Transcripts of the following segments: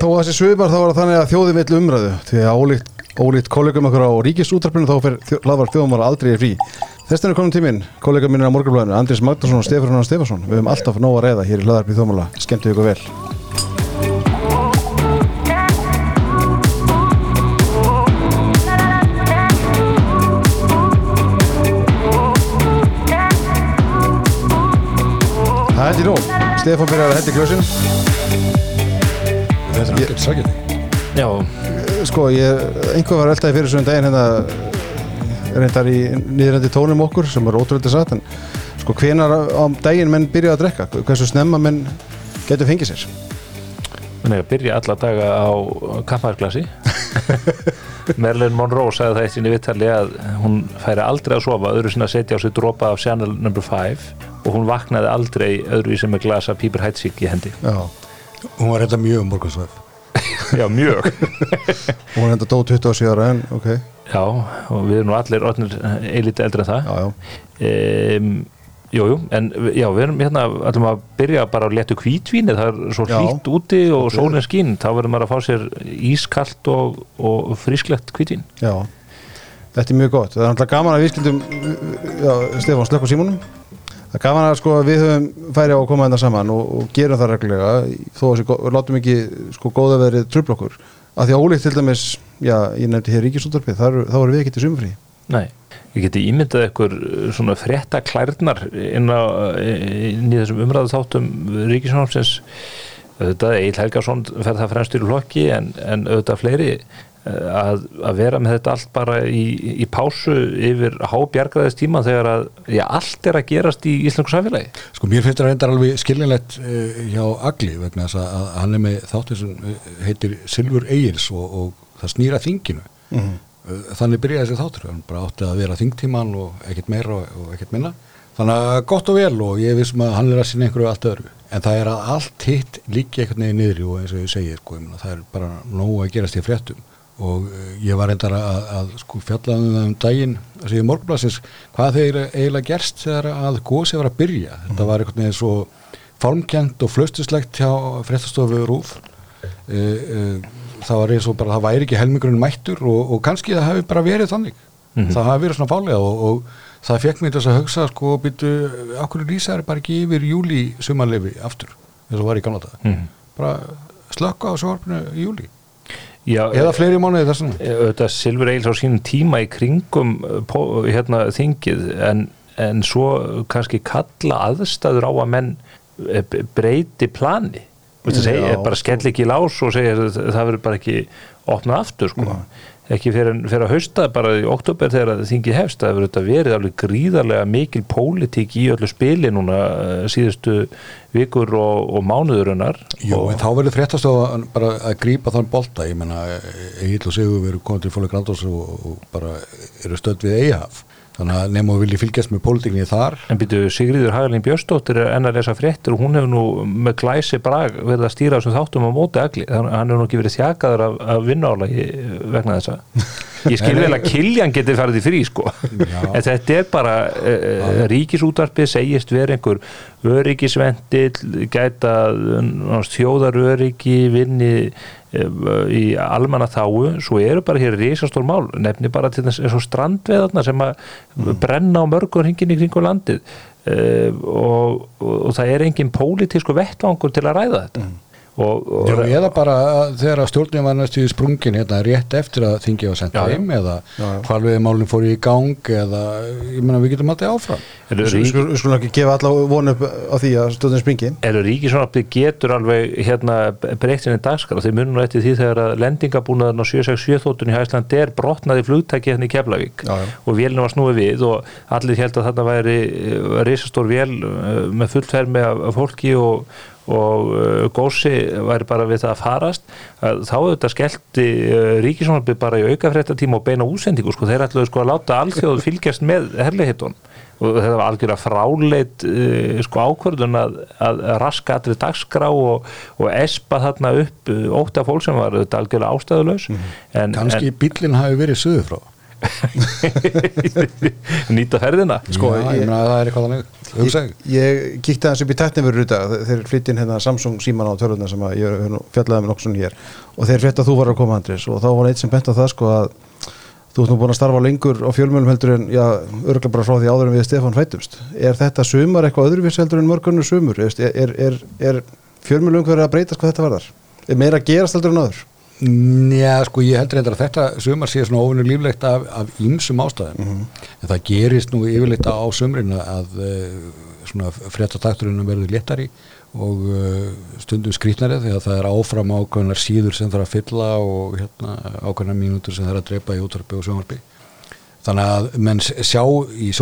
þó að þessi svipar þá var það þannig að þjóðin vill umræðu. Því að ólíkt, ólíkt kollegum okkur á ríkisútrafinu þá fer hlaðvarp þjóðum var aldrei frí. Þess vegna komin tíminn, kollega mínir á morgunblæðinu Andrés Magdarsson og Stefán Stefansson við höfum alltaf nóg að reyða hér í hlaðvarpi þjóðmála. Skemmtu ykkur vel. Það þetta nú, Stefán byrjar að hendi kljósin Þetta er alveg sækjandi Já, Sko, ég, einhver var eldaði fyrir svona daginn hérna reyndar í niðrandi tónum okkur sem er ótrúlega satt en sko hvenar á daginn menn byrja að drekka? Hversu snemma menn getur fengið sér? Þannig að byrja alla daga á kaffæðarglasi Merlin Monroe sagði það eitt sinni viðtali að hún færi aldrei að sofa öðru sinna að setja á sig dropa af Channel No. 5 og hún vaknaði aldrei öðru sem með glasa pípur hætsík í hendi. Já, Hún var reynda mjög um morgunsvæf Já, mjög. Og hún er enda dó 27 ára en ok, Já, og við erum nú allir orðnir eilítið eldri en það. Já um, Jú, en já, við erum hérna ætlum að byrja bara að letu hvítvíni það er svo hlýtt úti og sólinn skín þá verður maður að fá sér ískalt og, og frísklegt hvítvín. Já, þetta er mjög gott. Það er náttúrulega gaman að við skildum, Stefán, slökk á símunum. Það gaman að sko, við höfum færi á að koma þetta saman og, og gerum það reglulega, þó að við látum ekki sko, góða verið tröflokkur. Að því að ólíkt til dæmis, já, ég nefndi hér ríkisúttarpið, þá erum við ekki til sumfrí. Nei, ég geti ímyndað ykkur svona frétta klærnar inn, á, inn í þessum umræðu þáttum Ríkisjónarfsins auðvitað Egil Helgason fer það fremstur í hlokki en, en auðvitað fleiri eh, að, að vera með þetta allt bara í, í pásu yfir hábjargraðist tíma þegar að já, allt er að gerast í íslensku samfélagi. Sko mér finnst það reyndar alveg skiljanlegt uh, hjá Agli vegna þess að, að hann er með þáttur sem uh, heitir Silfur Egils og, og það snýra þinginu. Mhm. uh, þannig byrjaði þessi þáttur. Hann bara átti að vera þingtíman og ekkert meira og, og ekkert minna. Þannig að gott og vel og ég vissum að hann er að sinna einhverju allt öðru. En það er að allt hitt líki einhvern veginn niðri og eins og ég segi sko, ég meina, það er bara nógu að gerast í fréttum og uh, ég var reyndar að, að sko fjalla um daginn segja morgunblassins hvað þeir eiginlega gerst þegar að gósi var að byrja. Þetta var einhvern veginn svo formkjent og flaustuslegt hjá fréttastofu Rúf uh, uh, það var eins og bara það væri ekki helmingurinn mættur og, og kannski það hafi bara verið þannig. Það hafi verið svona fálega og, og það fekk mér þess að hugsa sko býtu, okkur lýsa er bara ekki yfir júli sumanlefi aftur eins og var í gamla dag Mhm. bara slökka á sjóarpinu í júli Já, eða fleiri mánuði þessum auðvitað Silfur Eils á sínum tíma í kringum pó- hérna þingið en, en svo kannski kalla aðstæður á að menn eh, breyti plani. Segja, bara skell ekki í lás og segja að það verður bara ekki opnað aftur sko. Ekki fyrir, að hausta bara í oktober þegar að þingið hefst. Það verður þetta verið alveg gríðarlega mikil pólitík í öllu spili núna eh, síðustu vikur og, og mánuðurinnar Jú, og, en þá verður fréttastofa bara að grípa þann bolta, ég menna Egil og Sigur veru komið til fólk Grandós og, og bara eru stödd við Eihaf þannig að nefnum við vilja fylgjast með pólitíkinni þar En byrju, Sigríður Hagalín Björnsdóttir er enn að lesa fréttir og hún hefur nú með glæsi brag verið að stýra þessum þáttum á móti agli. Þannig að hann hefur nú ekki verið þjakaður af, af vinnála vegna þessa. Ég skil vel að Kiljan geti farið í frí, sko. En þetta er bara uh, ríkisútvarpið segist verið einhver öryggisvendill, gæta þjóðaröryggi, vinni uh, í almanna þáu, svo eru bara hér risastór mál, nefni bara til þess og strandveðarna sem að brenna á mörgur hringin í kringu landið. Uh, og, og, og það er engin pólitísku vettvangur til að ræða þetta og, og, Já, eða bara að þegar að stjórnin var næstu í sprungin hérna rétt eftir að sendt Já, já. heim eða hvalviði málinn fór í gang eða, ég meina við getum alltaf áfram Við skulum, ekki gefa alla von upp á því að stjórnin springi. eru ríkisvonarpið getur alveg hérna breytt sinni dagskar og þeir munum nú eftir því þegar að lendingabúnaðurinn á 767 þóttunni í Hæsland er brotnaði flugtæki hérna í Keflavík Já, já. og vélinu var snúið við og allir held að þarna væri uh, risastór vél uh, með fullfermi af fólki og, og uh, gósi væri bara við það að farast þá auðvitað skellti uh, ríkisvonarpið bara í aukafréttatíma og beina úsendingu sko, þeir ætluðu sko að láta alþjóðu fylgjast með herlihittun og þetta var algjörlega fráleit uh, sko ákvörðun að, að raska allir dagskrá og, og espa þarna upp uh, óta fólk sem var þetta algjörlega ástæðulaus. En, kannski en, bíllinn hafi verið söður frá nýta ferðina Sko, Já, ég- ég meina að það er eitthvað þannig. Hugsa Ég, ég kíkti aðeins upp í tætnifur í dag þeir flyttin hérna Samsung síman á tölvuna sem að ég fjallaði með nokkuð hér. Og þeir frétt að þú var að koma Andris og þá var eitt sem bent á það sko að þú ert nú búin að starfa lengur á fjölmjölum heldur en já, örgulega bara frá því áður en við Stefán fætumst er þetta sumar eitthvað öðruvís heldur en mörgunnur sumur? Er, er, er, er fjölmjölum hverju að breytast hvað þetta varðar? Er meira að gerast heldur en áður Já, sko, ég heldur reyndar að þetta sumar sé svona ofinu líflegt af, af ýmsum ástæðum. En það gerist nú yfirleitt á sumrin að uh, svona fréttatakturinn verður léttari og uh, stundum skrýtnari þegar það er áfram ákveðnar síður sem þarf að fylla og hérna, ákveðnar mínútur sem þarf að drepa í útvarpi og sjónvarpi. Þannig að menn sjá í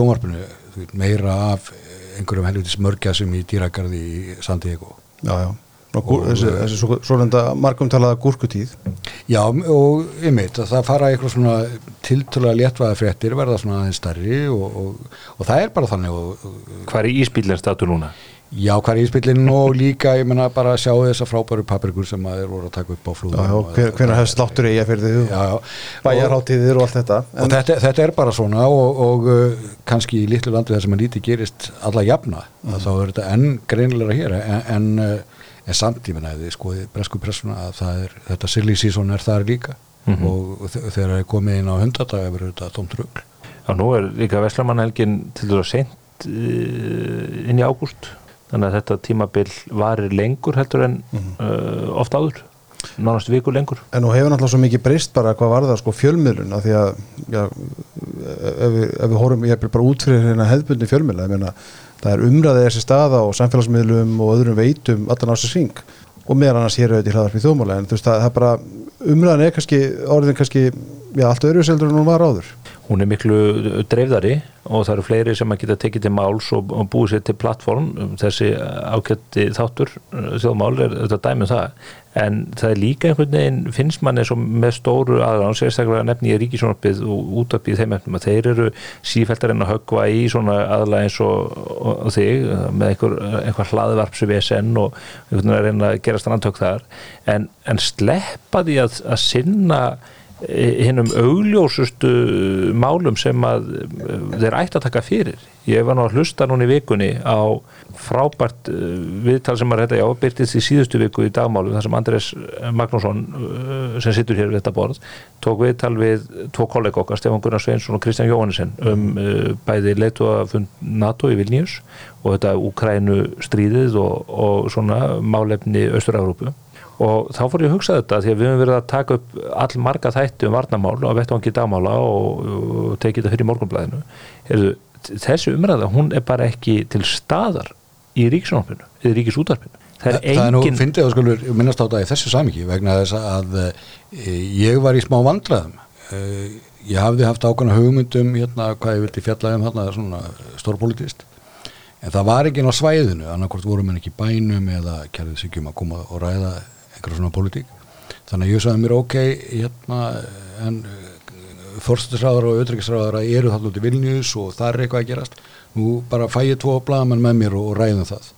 veit, meira af einhverjum helvitis mörgjasum í dýragarði í Sandiego já, já. Nú, gúr, þessi, þessi svo, svo reynda markumtalaða gúrkutíð Já, og einmitt, að það fara eitthvað svona tiltölulega léttvæða fréttir verða svona aðeins stærri og, og, og það er bara þannig og, hvað er íspílinn statu núna? já, hvað er íspillin og líka, ég menna bara að sjá þessa frábæru paprikur sem að er voru að taka upp á flúðum hvernig hefst sláttur eiga fyrir þig Já, já. Og, bæjarháttíðir og allt þetta og þetta, þetta er bara svona og, og uh, kannski í litlu landi þar sem að lítið gerist alla jafna, að þá er þetta enn greinilega hér, en, en, uh, en samt ég menna, þið skoði bresku pressuna að það er, þetta silly season er þar líka. Og þe- þegar það er komið inn á hundadaga verður þetta tómt rugl. Já, nú er líka Veslamannhelgin til þess að sent uh, inn í ágúst. Þannig að þetta tímabil varir lengur heldur en uh, oft áður. Nánast viku lengur. En nú hefur náttúrulega svo mikið breyst bara hvað var það sko fjölmiðlun af því að já, ef, við, ef við horfum ég bara út fyrir hérna hefðbundi fjölmiðla ég meina það er umræðið þessi staða á samfélagsmiðlum og öðrum veitum allan á sér syng og meðan annars hér auðvitað í hlaðarpi þjóðmála en þú veist það, er bara umræðan er kannski orðin kannski já allt öðru seldur en hún var áður. Hún er miklu dreifðari og það eru fleiri sem að geta tekið til máls og, og búið sér til plattform þessi ákjöndi þáttur uh, þjóðmál er þetta dæmið það en það er líka einhvern veginn finnst mann eins og með stóru aðra sérstaklega nefni ég ríkisjónarpið og útarpið þeim efnum að þeir eru sífæltar en að höggva í svona aðla eins og, þig með einhver, einhver hlaðvarpsu VSN og einhvern veginn að reyna að gera strandhögg þar. En, en sleppa því að, að sinna hinnum augljósustu málum sem að eh, þeir ætti að taka fyrir. Ég var nú að hlusta núna í vikunni á frábært eh, viðtal sem að þetta já, byrtist í síðustu viku í dagmálu þar sem Andrés Magnússon eh, sem sittur hér við þetta borð tók viðtal við tvo kollega okkar, Stefán Gunnar Sveinsson og Kristján Jóhannesson um bæði leitu að fund NATO í Vilnius og þetta Úkrænu stríðið og, og svona málefni Östur-Európu og þá fór ég að hugsa þetta því að við höfum verið að taka upp all marga þætti um varnamál og vettvangi dagmála og, og tekið þetta fyrir morgunblæðinu Heyrðu, þessi umræða, hún er bara ekki til staðar í ríkisjónarpinu eða ríkisútarpinu það er Það er nú, engin fyndið að skulur minnast á það í þessu samiki vegna þess að e, ég var í smá vandræðum. E, ég hafði haft ákvæmna hugmyndum hérna hvað ég vildi fjalla um hérna svona stórpolitist en það var ekki á svæðinu annarkvort vorum en ekki bænum eða kærið sig um að koma og ræða einhverja svona politík þannig að ég sagði mér ok hérna en þorstættisráður og auðvitað eru þarna út í Vilnius og það er eitthvað að gerast. Nú bara fæ ég tvo blaman með mér og, og ræðum það.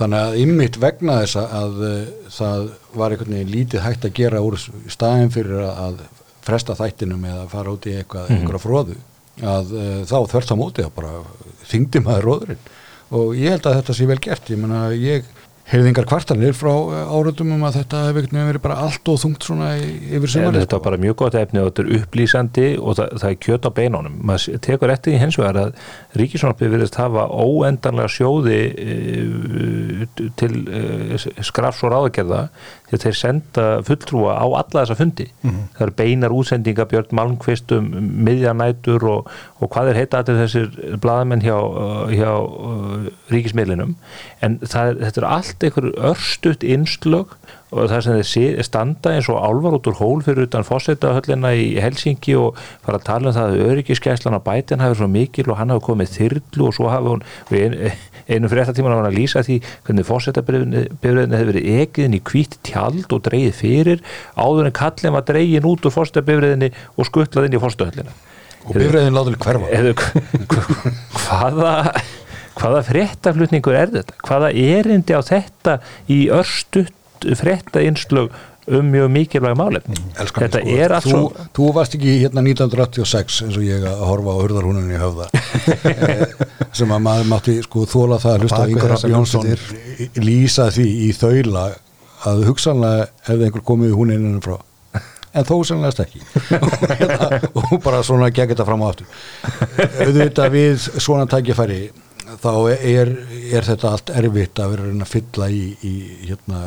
Þannig að ymmit vegna þess að uh, það var einhvern veginn lítið hægt að gera úr staðin fyrir að, fresta þættinum eða fara út í eitthvað, Mhm. einhverja fróðu að uh, þá þvert á móti að bara þingdi maður róðurinn og ég held að þetta sé vel gert, ég menna ég heyrði engar kvartanir frá áratum um að þetta veginn verið bara allt og þungt svona yfir sumarið þetta er bara mjög gott efni og þetta er upplýsandi og það, það er kjöt á beinunum. Maður tekur eftir í hins vegar að ríkisvonarpið virðist hafa óendanlega sjóði e, til e, skrafs og ráðagerða að þeir senda fulltrúa á alla þessa fundi. Það eru beinar útsendinga Björn Malmqvist um miðjanætur og, og hvað er heita allir þessir blaðamenn hjá, hjá uh, ríkismiðlinum en það, er- þetta er allt einhver örstutt innslög og það sem þeir standa eins og álvar út úr hól fyrir utan fórsetahöllina í Helsingi og fara að tala um það að öryggiskæslan á bætin hafi svo mikil og hann hafi komið þyrlu og svo hafi hún og ein, einu fréttatíman hafa hann að lýsa því hvernig fórsetabifriðin hefur verið ekiðin í hvítt tjald og dreigið fyrir áður en kallin var dreigin út úr fórsetabifriðinni og skutlað inn í fórsetahöllina og bifræðin látur hverfa. Hvaða hvaða fréttaflutningur er þetta? Hvaða erindi á þetta í örstutt frétta einslög um mjög mikilvæg málefni. Elskan, þetta sko, er allt þú, svo þú varst ekki hérna 1986 eins og ég að horfa á hurðarhúninni í höfða Eh, sem að maður mátti sko þóla það að hlusta við Ingar þessar Jónsson lýsa því í þaula að hugsanlega hefði einhver komið húninni frá. En þó sannlegast ekki. Og, hérna, og bara svona gegn þetta fram á aftur. Auðvitað við svona tækifæri þá er, er þetta allt erfitt að vera að fylla í, í hérna,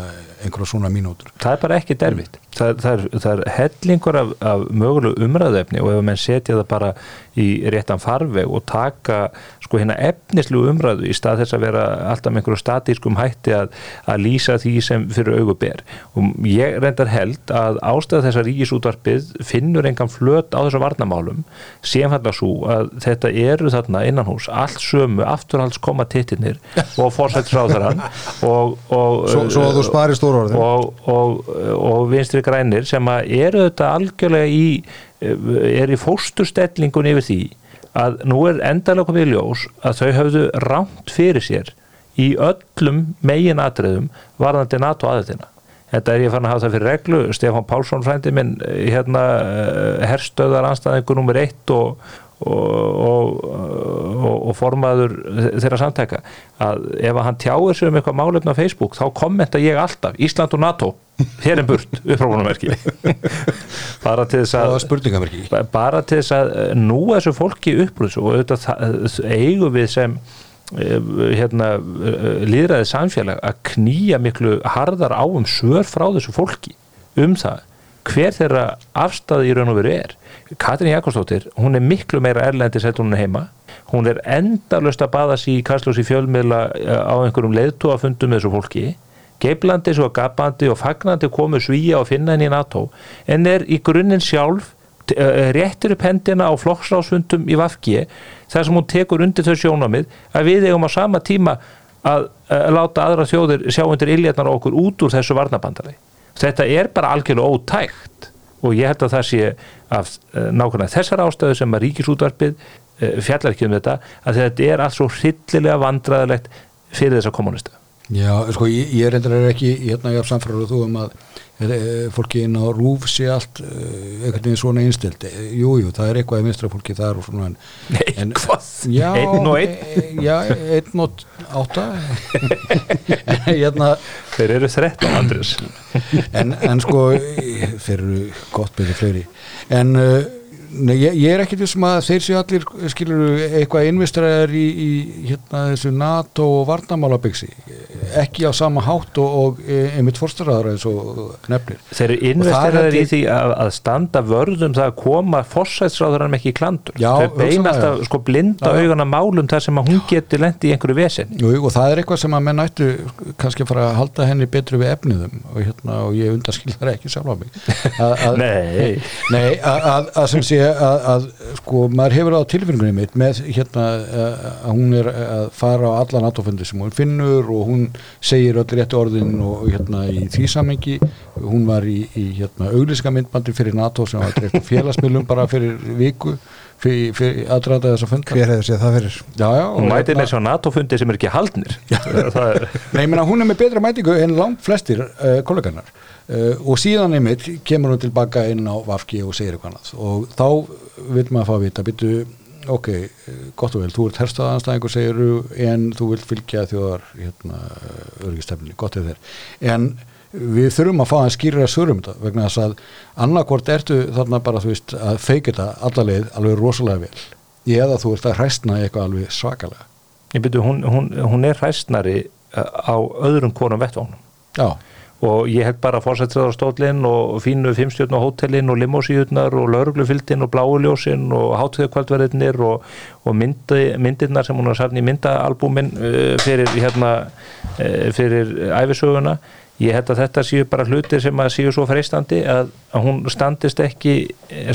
einhverja svona mínútur. Það er bara ekki derfitt það, það, er, það er hellingur af, af mögulegu umræðefni og ef menn setja það bara í réttan farveg og taka sko hérna efnislu umræðu í stað þess að vera alltaf með einhverju statískum hætti að, að lýsa því sem fyrir augu ber. Og ég reyndar held að ástæða þess að ríkisútvarpið finnur engan flöt á þessu varnamálum sem hann að svo að þetta eru þarna innan hús allt sömu afturhalds koma tittinir og fórsættisráðarann og, og Svo, svo að þú spari stóru orðin. og, og, og vinstri grænir sem að eru þetta algjörlega í er í fósturstellingun yfir því að nú er endalega komið í ljós að þau höfðu rámt fyrir sér í öllum megin atriðum varðandi NATO aðeina þetta er ég fann að hafa það fyrir reglu Stefán Pálsson frændi minn hérna herstöðar anstæðingur nummer eitt og og, og, og formaður þeirra samtæka að ef hann tjáir sig um eitthvað málefn á Facebook þá kommenta ég alltaf Ísland og NATO hér er burt uppráfunamerki bara til þess að bara til þess að nú þessu fólki upprúðs og auðvitað eigum við sem eh, hérna líðræðið samfélag að knýja miklu harðar á um svör frá þessu fólki um það hver þeirra afstæði í raun og veru er. Katrín Jakobsdóttir, hún er miklu meira erlendi sett hún er heima. Hún er endalust að baða sér í kastljósi fjölmiðla eh, á einhverjum leiðtúafundum með þessu fólki. Geiplandi svo gapandi og fagnandi komu svíja og finna henni í NATO en er í grunninn sjálf eh, réttir upp hendina á flokksrásfundum í Vafgi þar sem hún tekur undir þau sjónamið að við eigum á sama tíma að, að láta aðra þjóðir sjá undir iljarnar á okkur út úr þessu varnabandari þetta er bara algjörlega ótækt og ég held að það sé af uh, nákvæmlega þessar ástöðu sem að ríkisútvarpið uh, fjallar ekki um þetta að þetta er allt svo hryllilega vandræðilegt fyrir þessa kommunista Já, sko, ég, ég er ekki hérna ég haf samfæður þú um að e, fólki inn á rúf sé allt e, einhvern veginn svona einstild jú, jú, það er eitthvað í vinstra fólki þar og svona en, en, Eitthvað? já, Einn og einn? Já, einn og átta hérna þeir eru 13 andris en, en sko þeir eru gott byrði fleiri en uh, nei, ég, ég er ekkit vissum að þeir séu allir skilur eitthvað investræðar í, í hérna þessu NATO og varnamálabygsi ekki á sama hátt og, og e, einmitt fórstaraðar eins og nefnir þeir eru er investeraðir í því að, að standa vörðum það að koma fórsætsráðurann ekki í klandur Já, þau beina hugsanlega, alltaf já. sko blinda já. augana málum þar sem að hún geti lendi í einhverju vesen Jú, og það er eitthvað sem að menn ættu kannski að fara að halda henni betru við efniðum og, hérna, og ég undarskilðar ekki sjálf á mig að, að, Nei. Nei, að, að, að sem sé að, að sko, maður hefur á tilfinningunni mitt með hérna að hún er að fara á alla NATO-fundi sem hún finnur og hún segir öll rétti orðin og hérna í því samengi hún var í, í hérna auglíska myndbandi fyrir NATO sem var dreift félagsmiðlum bara fyrir viku fyrir, aðdraða þess að funda hver hefur séð það fyrir? Já, já, hún mætir með svo NATO-fundi sem er ekki haldnir. Það er Nei, ég meina hún er með betra mætingu en langt flestir uh, kolleganar uh, og síðan einmitt kemur hún tilbaka inn á Vafki og segir eitthvað annað. Og þá vil maður fá að vita byttu, ok, eh, gott og vel þú ert herstaðanstæðingur segir en þú vilt fylgja þjóðar hérna, örgistefni, gott er þér. En við þurfum að fá að skýra svörum þetta vegna þess að annarkvort ertu þarna bara þú veist að feika þetta allarleið alveg rosalega vel eða þú ert að hræstna eitthvað alveg svakalega. Ég byrju, hún, hún, hún er hræstnari uh, á öðrum konum vettvánum Já, og ég held bara fórsættriðarstólinn og fínu fimmstjörn og hótelinn og limósíutnar og lauruglufildin og bláuljósin og hátíðakvöldverðinir og, og myndi, myndirnar sem hún har satt í myndaalbúmin uh, fyrir hérna uh, fyrir æfisöguna ég held að þetta séu bara hlutir sem að séu svo freistandi að, að hún standist ekki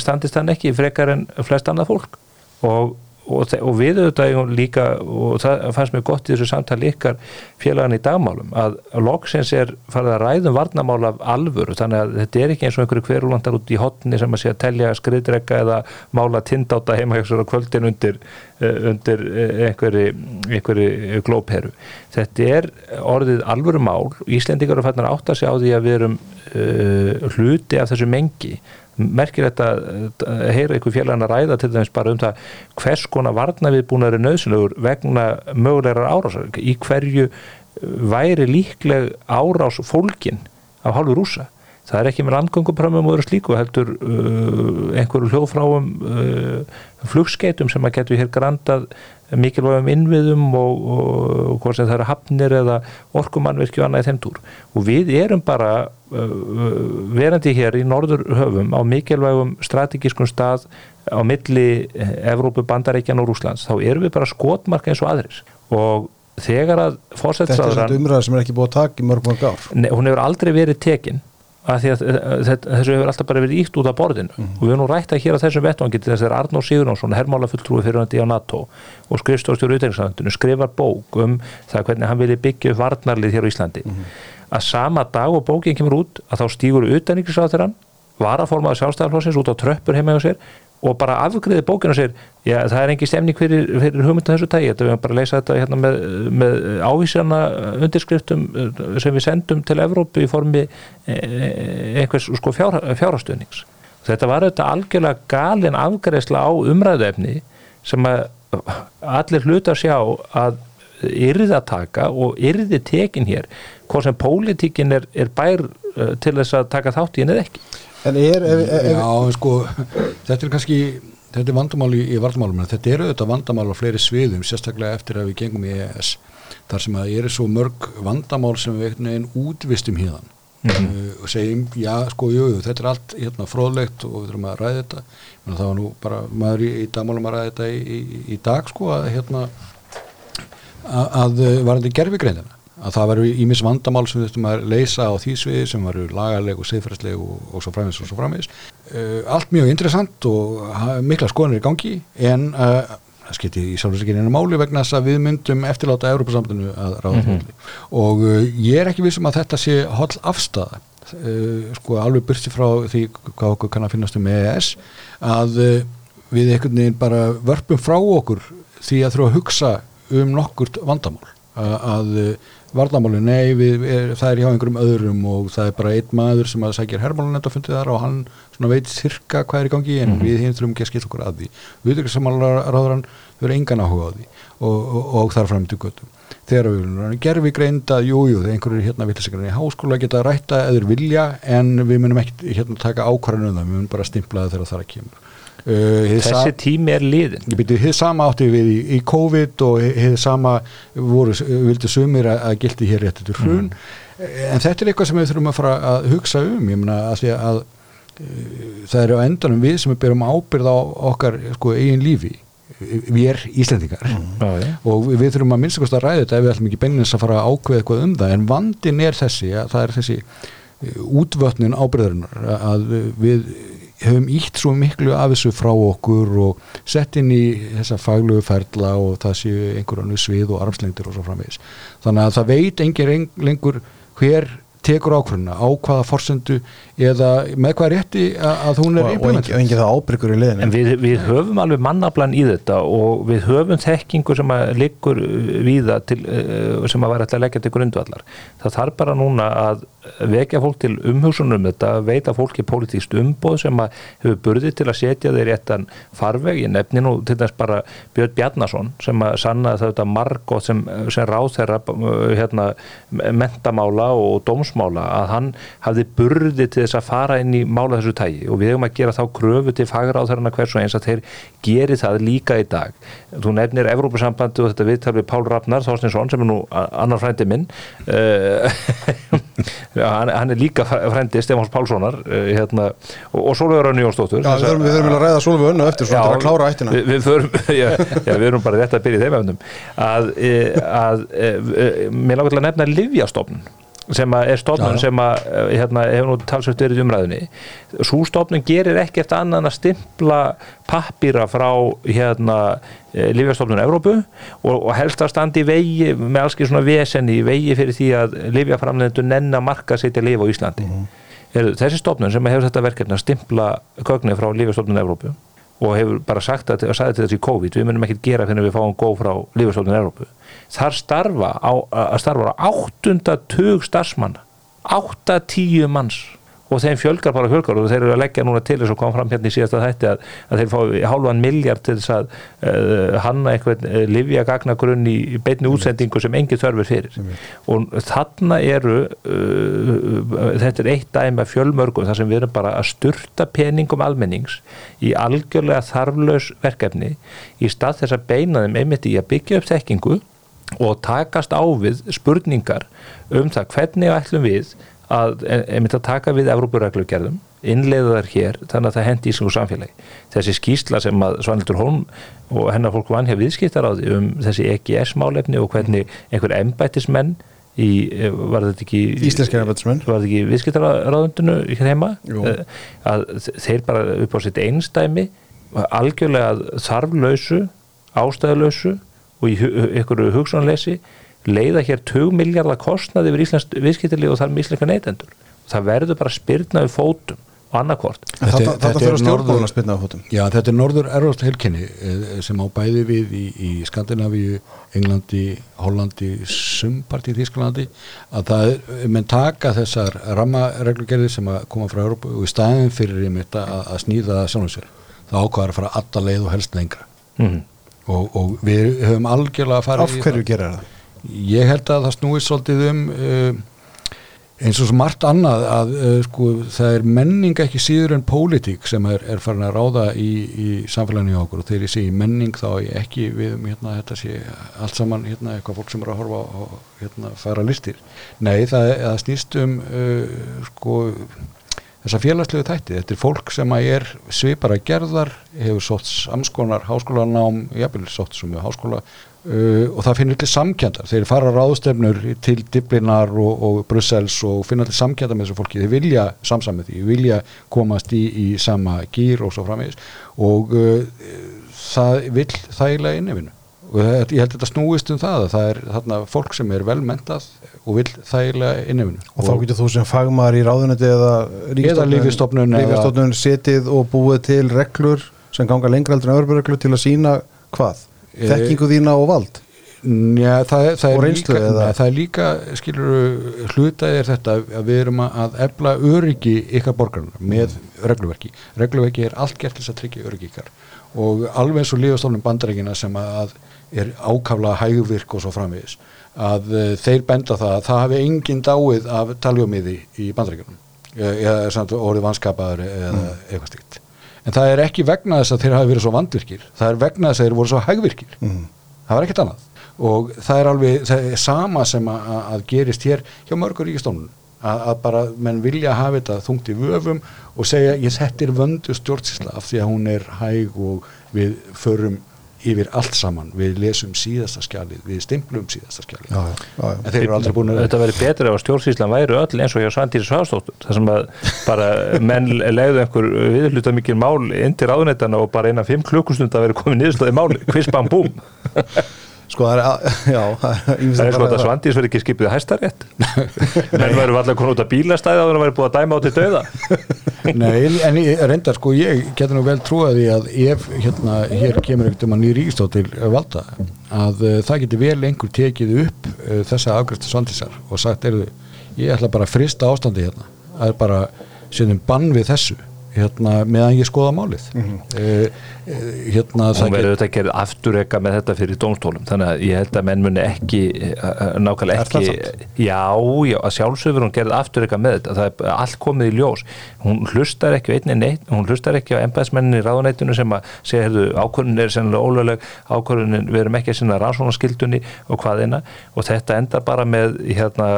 standist hann ekki frekar en flest annað fólk. Og og, og við auðvitað líka og það fannst mér gott í þessu samtali ykkar félagan í dagmálum að loksins er farið að ræðum varnamál af alvöru. Þannig að þetta er ekki eins og einhverju hverulandar út í hotni sem að sé að telja skriðdrekka eða mála tindáta heima hjá sér á kvöldin undir, eh, undir eh, einhverju, einhverju glópheru. Þetta er orðið alvöru mál Íslendingar eru fannir að átta sig á því að við erum uh, hluti af þessu mengi merkir þetta að heyra ykkur félagin að ræða til dæmis bara um það hvers konar varna viðbúnaður er nöðsynlegur vegna mögulegar árásar? Í hverju væri líkleg árás fólkin af hálfu rúsa það er ekki með landgönguprömmum og öðru slíku heldur uh, einhverju hljóðfráum uh, flugskeitum sem að getur hér grandað mikilvægum innviðum og, og, og hvort sem það eru hafnir eða orkumannverki og annað í þeim túr og við erum bara uh, verandi hér í norður höfum á mikilvægum strategískum stað á milli Evrópu, Bandaríkjan og Rúslands þá erum við bara skotmarka eins og aðris og þegar að Þetta er svona umræða sem er ekki búið að taka í mörg mörg ár. Nei, hún hefur aldrei verið tekin að því að þessu hefur alltaf bara verið ítt út af borðinu mm. og við erum nú rætt að hér á þessum vettvangi til þess að Arnór Sigurðansson, hermálafulltrúi fyrir hann í NATO og skrifstofstjóru útækningslandinu skrifar bók um það hvernig hann vilja byggja upp varnarlið hér á Íslandi mm. að sama dag og bókinn kemur út að þá stýgur útækningslandinu varaformaður sjálfstæðarflósins út á tröppur heima hjá sér og bara afgriði bókinu og sér já það er engi stemning fyrir, fyrir hugmynda þessu tægi, þetta við bara leysa þetta hérna, með, með ávísjana undirskriftum eh, sem við sendum til Evrópu í formi eh, einhvers sko fjár, fjárhastöðnings þetta var þetta algjörlega galin afgriðsla á umræðuefni sem að allir hluta að sjá að yrði að taka og yrði tekin hér hvort sem pólitíkin er, er bær til þess að taka þátt í henni eða ekki En er, ef, ef, Já, sko, þetta er kannski þetta er vandamál í, í vandamálum þetta eru auðvitað vandamál á fleiri sviðum sérstaklega eftir að við gengum í EES þar sem að eru svo mörg vandamál sem við einhvern veginn útvistum hérna mm -hmm. uh, og segjum, já, sko, jú, jú þetta er allt hérna fróðlegt og við þurfum að ræða þetta. Menna, það var nú bara maður í, í dagmálum að ræða þetta í, í dag, sko, að hérna að, að var þetta gerfigreindina að það varu ímis vandamál sem við þurftum að leysa á því sviði sem varu lagarleg og siðfærsleg og, og svo framins og svo framins uh, allt mjög interessant og mikla skoðanir í gangi en uh, það skipti í sjálfsveikinni einu máli vegna þess að við myndum eftirláta Európa-samtunnu að ráða mm -hmm. og uh, ég er ekki vissum að þetta sé holl afstæða sko alveg byrsti frá því hvað okkur kann að finnast um EES að við einhvern veginn bara vörpum frá okkur því að þurfa að hugsa um nokkurt vandamál að varnamáli, nei við, er, það er hjá einhverjum öðrum og það er bara einn maður sem að sækja herrmálunend og fundið þar og hann veit cirka hvað er í gangi en mm -hmm. við hinn þurfum ekki að skilja okkur að því. Viðtöksamálaráðurann þurfa engan áhuga á því og, og, og þar fram til göttum þegar við gerðum við greinda jújú, þegar einhverjur hérna villisegarinn í háskóla geta rætta eður vilja en við munum ekki hérna taka ákvarðinu um það, við munum bara stimplaði þegar það er að kemur Uh, þessi tími er liðin þið sama átti við í, í COVID og þið sama voru, vildi sumir að, að gildi hér réttu til hrun. Mm. en þetta er eitthvað sem við þurfum að fara að hugsa um. Ég meina að að uh, það eru á endanum við sem við byrjum ábyrð á okkar sko, eigin lífi. Við er Íslandingar mm. og við þurfum að minnst að ræða þetta ef við ætlum ekki beinins að fara að ákveða eitthvað um það. En vandin er þessi að það er þessi uh, útvötnin ábyrðarinnar að við hefum ítt svo miklu af þessu frá okkur og sett inn í þessa faglugu ferla og það séu einhverjanu svið og armslengtir og svo framvegis. Þannig að það veit engin lengur hver tekur ákvörðuna á hvaða forsendu eða með hvað rétti að hún er implementið. Og engið það ábyrgur í liðinu. En við, við höfum alveg mannablan í þetta og við höfum þekkingu sem að liggur við það sem að vera alltaf að leggja til grundvallar. Það þarf bara núna að vekja fólk til umhugsunum þetta, veita fólki politíst umboð sem að hefur burðið til að setja þeir réttan farveg, ég nefni nú til þess bara Björn Bjarnason sem að sanna þetta margótt sem, sem ráð þeirra hérna, mentamála og dómsmála að hann hafði burðið til þess að fara inn í mála þessu tægi og við hefum að gera þá kröfu til fagráð þeirra hversu eins að þeir geri það líka í dag. Þú nefnir Evrópusambandi og þetta viðtal við Pál Rafnar Þorstinsson sem er nú annar frændi minn. Hann, hann er líka frendi Stefáns Pálssonar uh, hérna, og, og Solveig Rönni Jónsdóttur. Já, við þurfum, að ræða Solveig Rönni eftir svona til að klára ættina. Við, við, þurfum, já, já, við erum bara rétt að byrja í þeim efnum. Að, eh, að, að eh, mér lágur til að nefna Livjastofnun sem er stofnun sem að, hérna, hefur nú talsvægt verið umræðinni svo stofnun gerir ekkert annan að stimpla pappýra frá hérna eh, Lífjastofnun Evrópu og, og helst að standi í vegi með alls ekki svona vesenni í vegi fyrir því að Lífjaframleðendur nenn að marka að lifa á Íslandi. Mm -hmm. þessi stofnun sem hefur þetta verkefni að stimpla gögni frá Lífjastofnun Evrópu og hefur bara sagt að, að sagði til þessi COVID, við munum ekkert gera þegar við fáum góð frá Lífjastofnun Evrópu þar starfa á, að starfa á áttundatug starfsmanna. 8-10 manns. Og þeim fjölgar bara fjölgar og þeir eru að leggja núna til þess að koma fram hérna í síðasta þætti að, að þeir fá hálfan miljard til þess að uh, hanna eitthvað uh, livja gagnagrunn í beinni útsendingu sem engin þörfur fyrir. Og þarna eru uh, þetta er eitt dæmi af fjölmörgum þar sem við erum bara að sturta peningum almennings í algjörlega þarflaus verkefni í stað þess að beina þeim einmitt í að byggja upp þekkingu og takast á við spurningar um það hvernig ætlum við að einmitt að taka við Evrópureglugerðum, innleiða þar hér þannig að það hendi í svona samfélagi. Þessi skýsla sem að Svanildur Holm og hennar fólk vann hér viðskiptar á því um þessi EGS málefni og hvernig einhver embættismenn í, var þetta ekki ekki viðskiptarraðundinu hér heima? Jú. Eh, að þeir bara upp á sitt einstæmi algjörlega þarflausu ástæðulausu og í einhverju hugsunarleysi leiða hér 2 miljardar kostnaði yfir Íslands viðskiptarlið og þar með íslenska neytendur. Það verður bara spyrna við fótum og annarkvort Þetta, Þetta- þetta þetta er norður- á fótum. Já, þetta er norður erfast heilkenni eh, sem á bæði við í, í Skandinavíu, Englandi, Hollandi, sumparti í Þísklandi að það er, menn taka þessar rammareglugerðir sem að koma frá Európu og í staðin fyrir einmitt að, að snýða það sjálfum sér. Það ákvaðar að fara alla leið og helst lengra. Mm. Og, og við höfum algjörlega farið Af í hverju gera það? Ég held að það snúið svolítið um uh, eins og svo margt annað að uh, sko, það er menning ekki síður en pólitík sem er, er farin að ráða í, í samfélaginu hjá okkur og þegar ég segi menning þá er ég ekki við um hérna, þetta sé allt saman hérna, eitthvað fólk sem er að horfa á hérna, fara listir. Nei, það, það snýst um uh, sko þessa félagslegu þætti, þetta er fólk sem er svipara gerðar, hefur sótt samskonar háskólanám, jafnvel sótt sem við háskóla uh, og það finnur til samkjandar, þeir fara ráðstefnur til Dublinar og, og Brussels og finna til samkjandar með þessu fólki, þeir vilja samsamið því, vilja komast í, í sama gýr og svo framvegis. Og uh, það vill þægilega innifinu og ég held að þetta snúist um það að það er þarna fólk sem er velmentað og vill þægilega innifinu Og þá getur þú sem fagmaður í ráðunetti eða Lífjastofnun setið og búið til reglur sem ganga lengra heldur en öðrureglur til að sína hvað? Eh, Þekkingu þína og vald Já, það, það, Og er reynslu líka, eða? neð, það er líka, skilur hlutað er þetta að við erum að- að efla öryggi ykkar borgarna með regluverki. Regluverki er allt gert til þess að tryggja öryggi ykkar og alveg eins og lífastofnum bandarækina sem að er ákaflega hægvirk og svo framvegis að uh, þeir benda það að það hafi engin dáið af taljómiði í bandarækinum eða samt orðið vanskapaður eða eitthvað stíkt. En það er ekki vegna þess að þeir hafi verið svo vandvirkir, það er vegna þess að þeir voru svo hægvirkir mm. það var ekkert annað og það er alveg það er sama sem að, að gerist hér hjá mörgur ríkistónun að, að bara menn vilja hafa þetta þungt í vöfum og segja ég settir vöndu stjórnsísla af því að hún er hæg og við förum yfir allt saman, við lesum síðasta skjalið, við stimplum síðasta skjalið. Já, já, já, en þeir eru aldrei búin að Þetta verið betra ef stjórnsýslan væri öll eins og hjá Svandýri Svástóttur þar sem að bara menn legðu einhver viðhluta mikil mál inn til ráðunetana og bara innan 5 klukkustund að vera komið niðurslöði máli, kvispam búm Sko það er, að- já það er ýmislegt það er sko að Svandýrs verið ekki skipið hæstarétt. Menn verið alltaf konið út að bílastæði að það verið búið að dæma á til dauða. Nei, en ég reyndar sko, ég geti nú vel trúið því að ef hérna, hér kemur einhvern veginn ný ríkistóð til uh, valda að uh, það geti vel einhver tekið upp uh, þessa afgræstu svandisar og sagt, er ég ætla bara að frista ástandi hérna, það er bara setjum bann við þessu hérna, meðan ég skoða málið. Mm hérna, hún verður að gera afturreka með þetta fyrir dómstólum þannig að ég held að menn muni ekki eh, nákvæmlega ekki já, já, að sjálfsögur hún gerði afturreka með þetta það er allt komið í ljós. Hún hlustar ekki á einni neitt hún hlustar ekki á embæðsmennin í ráðuneytinu sem að segja, heyrðu, ákvörðun er sennilega ólögleg ákvörðunin, við erum ekki að sinna rannsónaskildunni og hvaðina og þetta enda bara með hérna,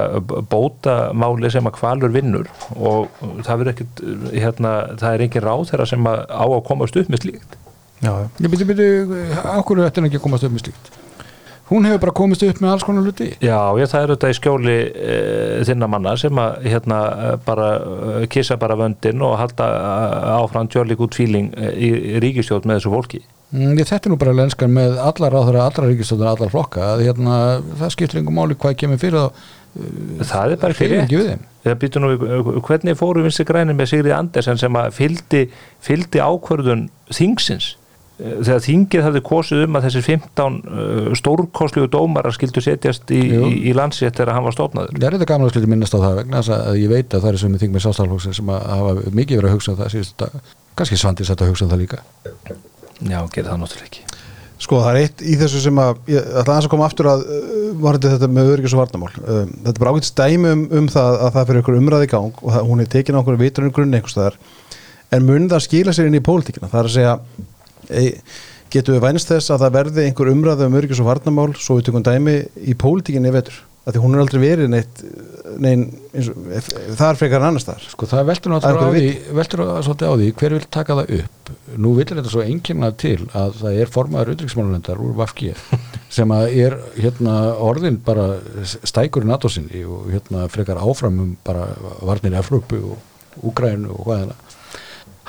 bótamáli sem að kvalur vinnur og það verður ekkit hérna, það er engin ráð þeirra sem að á að komast upp með slíkt. Já, ég byrju, byrju, okkur er þetta ekki að komast upp með slíkt? Hún hefur bara komist upp með alls konar hluti. Já, ég, það er þetta í skjóli e, þinna manna sem að hérna eh, bara e, kissa bara vöndin og halda eh, áfram tjörlík út fíling eh, í, í ríkistjórn með þessu fólki. Mm, ég þetta er nú bara lenskan með allar áþara, allar ríkistöndar, allar flokka að hérna, það skiptir einhver máli hvað kemur fyrir þá Það er bara ekki rétt. Það býtur nú, eh, hvernig fóru vinstri grænir með Sigri Andersen sem að fyldi, fyldi ákvörðun þingsins? Þegar þingið hafði kosið um að þessir 15 uh, stórkoslu dómar skildu setjast í, í, í landsétt þegar hann var stofnaður? Það er þetta gaman að skilja minnast á það vegna þess að ég veit að það er sem þing með sástálflóksin sem að hafa mikið verið að hugsa um það síðust að kannski svandis að hugsa um það líka. Já, gerði það náttúrulega ekki Sko það er eitt í þessu sem að ég ætla að koma aftur að uh, varandi þetta með öryggis og varnamál um, þetta er ágætt stæmi um, um það að það fyrir ykkur umræði í gang og það, hún er tekin á okkur vitrunum grunni einhvers staðar. En mun það skila sér inn í pólitíkina? Það er að segja e, getum við vænst þess að það verði einhver umræði um öryggis og varnamál svo við tökum dæmi í pólitíkinni vetur að því hún er aldrei verið neitt nein, og- það er frekar en annars þar Sko það er náttúrulega á á- því hver vil taka það upp. Nú villir þetta svo einkennlega til að það er formaður utryggismálunendar úr Vafki sem að er hérna orðin bara stækur í NATO sinni og hérna frekar áfram um bara varnir Evrópu og Úgrænu og hvað það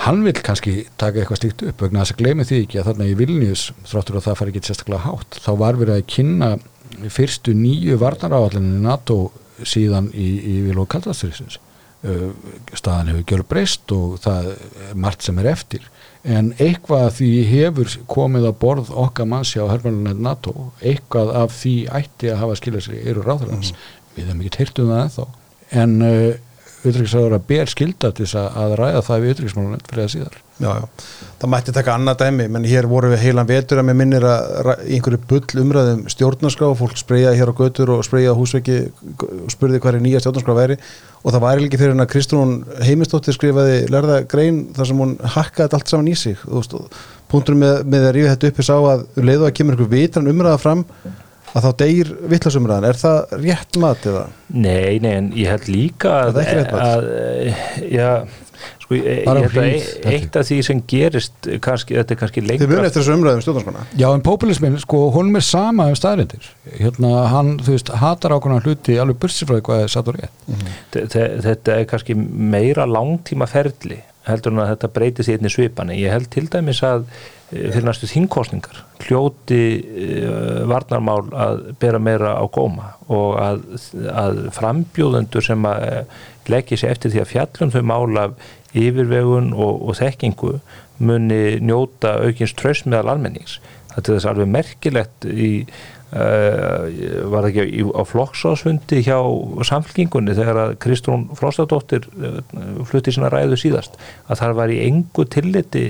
hann vil kannski taka eitthvað slíkt upp vegna þess að gleymi því ekki að þarna í Vilnius þráttur að það fari ekki sérstaklega hátt þá var verið að kynna fyrstu nýju varnaráallinu NATO síðan í, í Viló Kaldasturisins staðan hefur gjör breyst og það er margt sem er eftir. En eitthvað af því hefur komið að borð okkar mannsjá herrmjörnunet NATO eitthvað af því ætti að hafa skilja sér eru ráðurlands við hefum ekki teirt um það ennþá. En utryggisraður að ber skilda til þess að, að ræða það við utryggismálunett fyrir það síðar. Já, já, það mætti taka annað dæmi menn hér voru við heilan vetur að mér minnir að einhverju bull umræðum stjórnarskrá fólk spreyjaði hér á götur og spreyjaði á húsveiki og spurði hvað er nýja stjórnarskrá væri og það væri líki fyrir hennar Kristrún Heimistóttir skrifaði lærða grein þar sem hún hakkaði allt saman í sig. Punkturinn með, með að rífa þetta upp að þá deyr vittlasumræðan er það rétt mat eða? Nei, nei, en ég held líka að, Það er ekki rétt mat. að, að já, sko, ég, ég held að eitt af því sem gerist kannski, þetta er kannski Þið lengra munið eftir þessu umræðum stjórnarskrána Já, en populismin, sko, honum er sama um staðrindir. Hérna, hann, þú veist, hatar ákveðna hluti alveg bursifræði hvað er satt og rétt. Þe- þe- þetta er kannski meira langtíma ferli heldur en að þetta breytist í einni svipani ég held til dæmis að eh, fyrir næstu þingkostningar hljóti uh, varnarmál að bera meira á góma og að, að frambjóðendur sem að uh, leggja sér eftir því að fjallum þau mál af yfirvegun og, og þekkingu muni njóta aukins tröst meðal almennings. Þetta er þess alveg merkilegt í Uh, var ekki á flokksásfundi hjá samfélkingunni þegar að Kristrún Frostadóttir uh, flutti sína ræðu síðast að það var í engu tilliti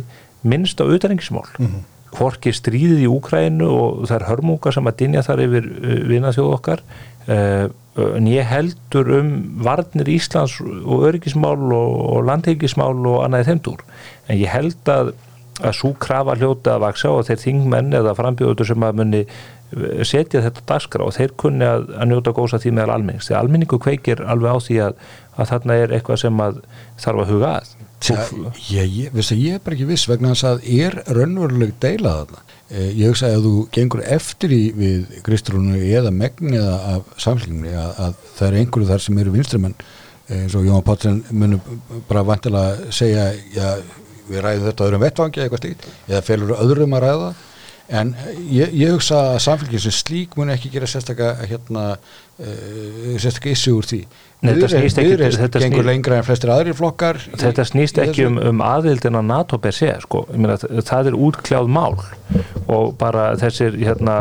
minnst á utanengismál mm -hmm. hvorki stríðið í Úkrænu og það er hörmunga sem að dinja þar yfir uh, vinaþjóð okkar uh, en ég heldur um varnir Íslands og öryggismál og, og landhelgismál og annaði þeimdúr en ég held að að svo krafa hljóta að vaksa og þeir þingmenn eða frambjóður sem að muni setja þetta dagskrá og þeir kunni að, að njóta góðs að því meðal almennings. Því almenningu kveikir alveg á því að, að þarna er eitthvað sem að þarf að huga að. Tja, ég, ég, að ég er bara ekki viss vegna þess að er raunveruleg deila þarna. Eh, ég hugsa að þú gengur eftir í við Kristrúnu eða megniða af samfélginni að, að það er einhverju þar sem eru vinstrimenn. Eh, eins og Jón Páttsen munum bara vantilega segja já, við ræðum þetta öðrum vettvangi eða eitthvað stíkt eða felur öðrum að ræða en ég, ég hugsa að samfélgin sem slík mun ekki gera sérstaka hérna, uh, sérstaka issu úr því. Nei, þetta snýst ekki- Viðreisn þetta gengur lengra en flestir aðrir flokkar þetta snýst ekki um, um aðildina NATO per se sko. Ég meina, það er útkljáð mál. Og bara þessir hérna,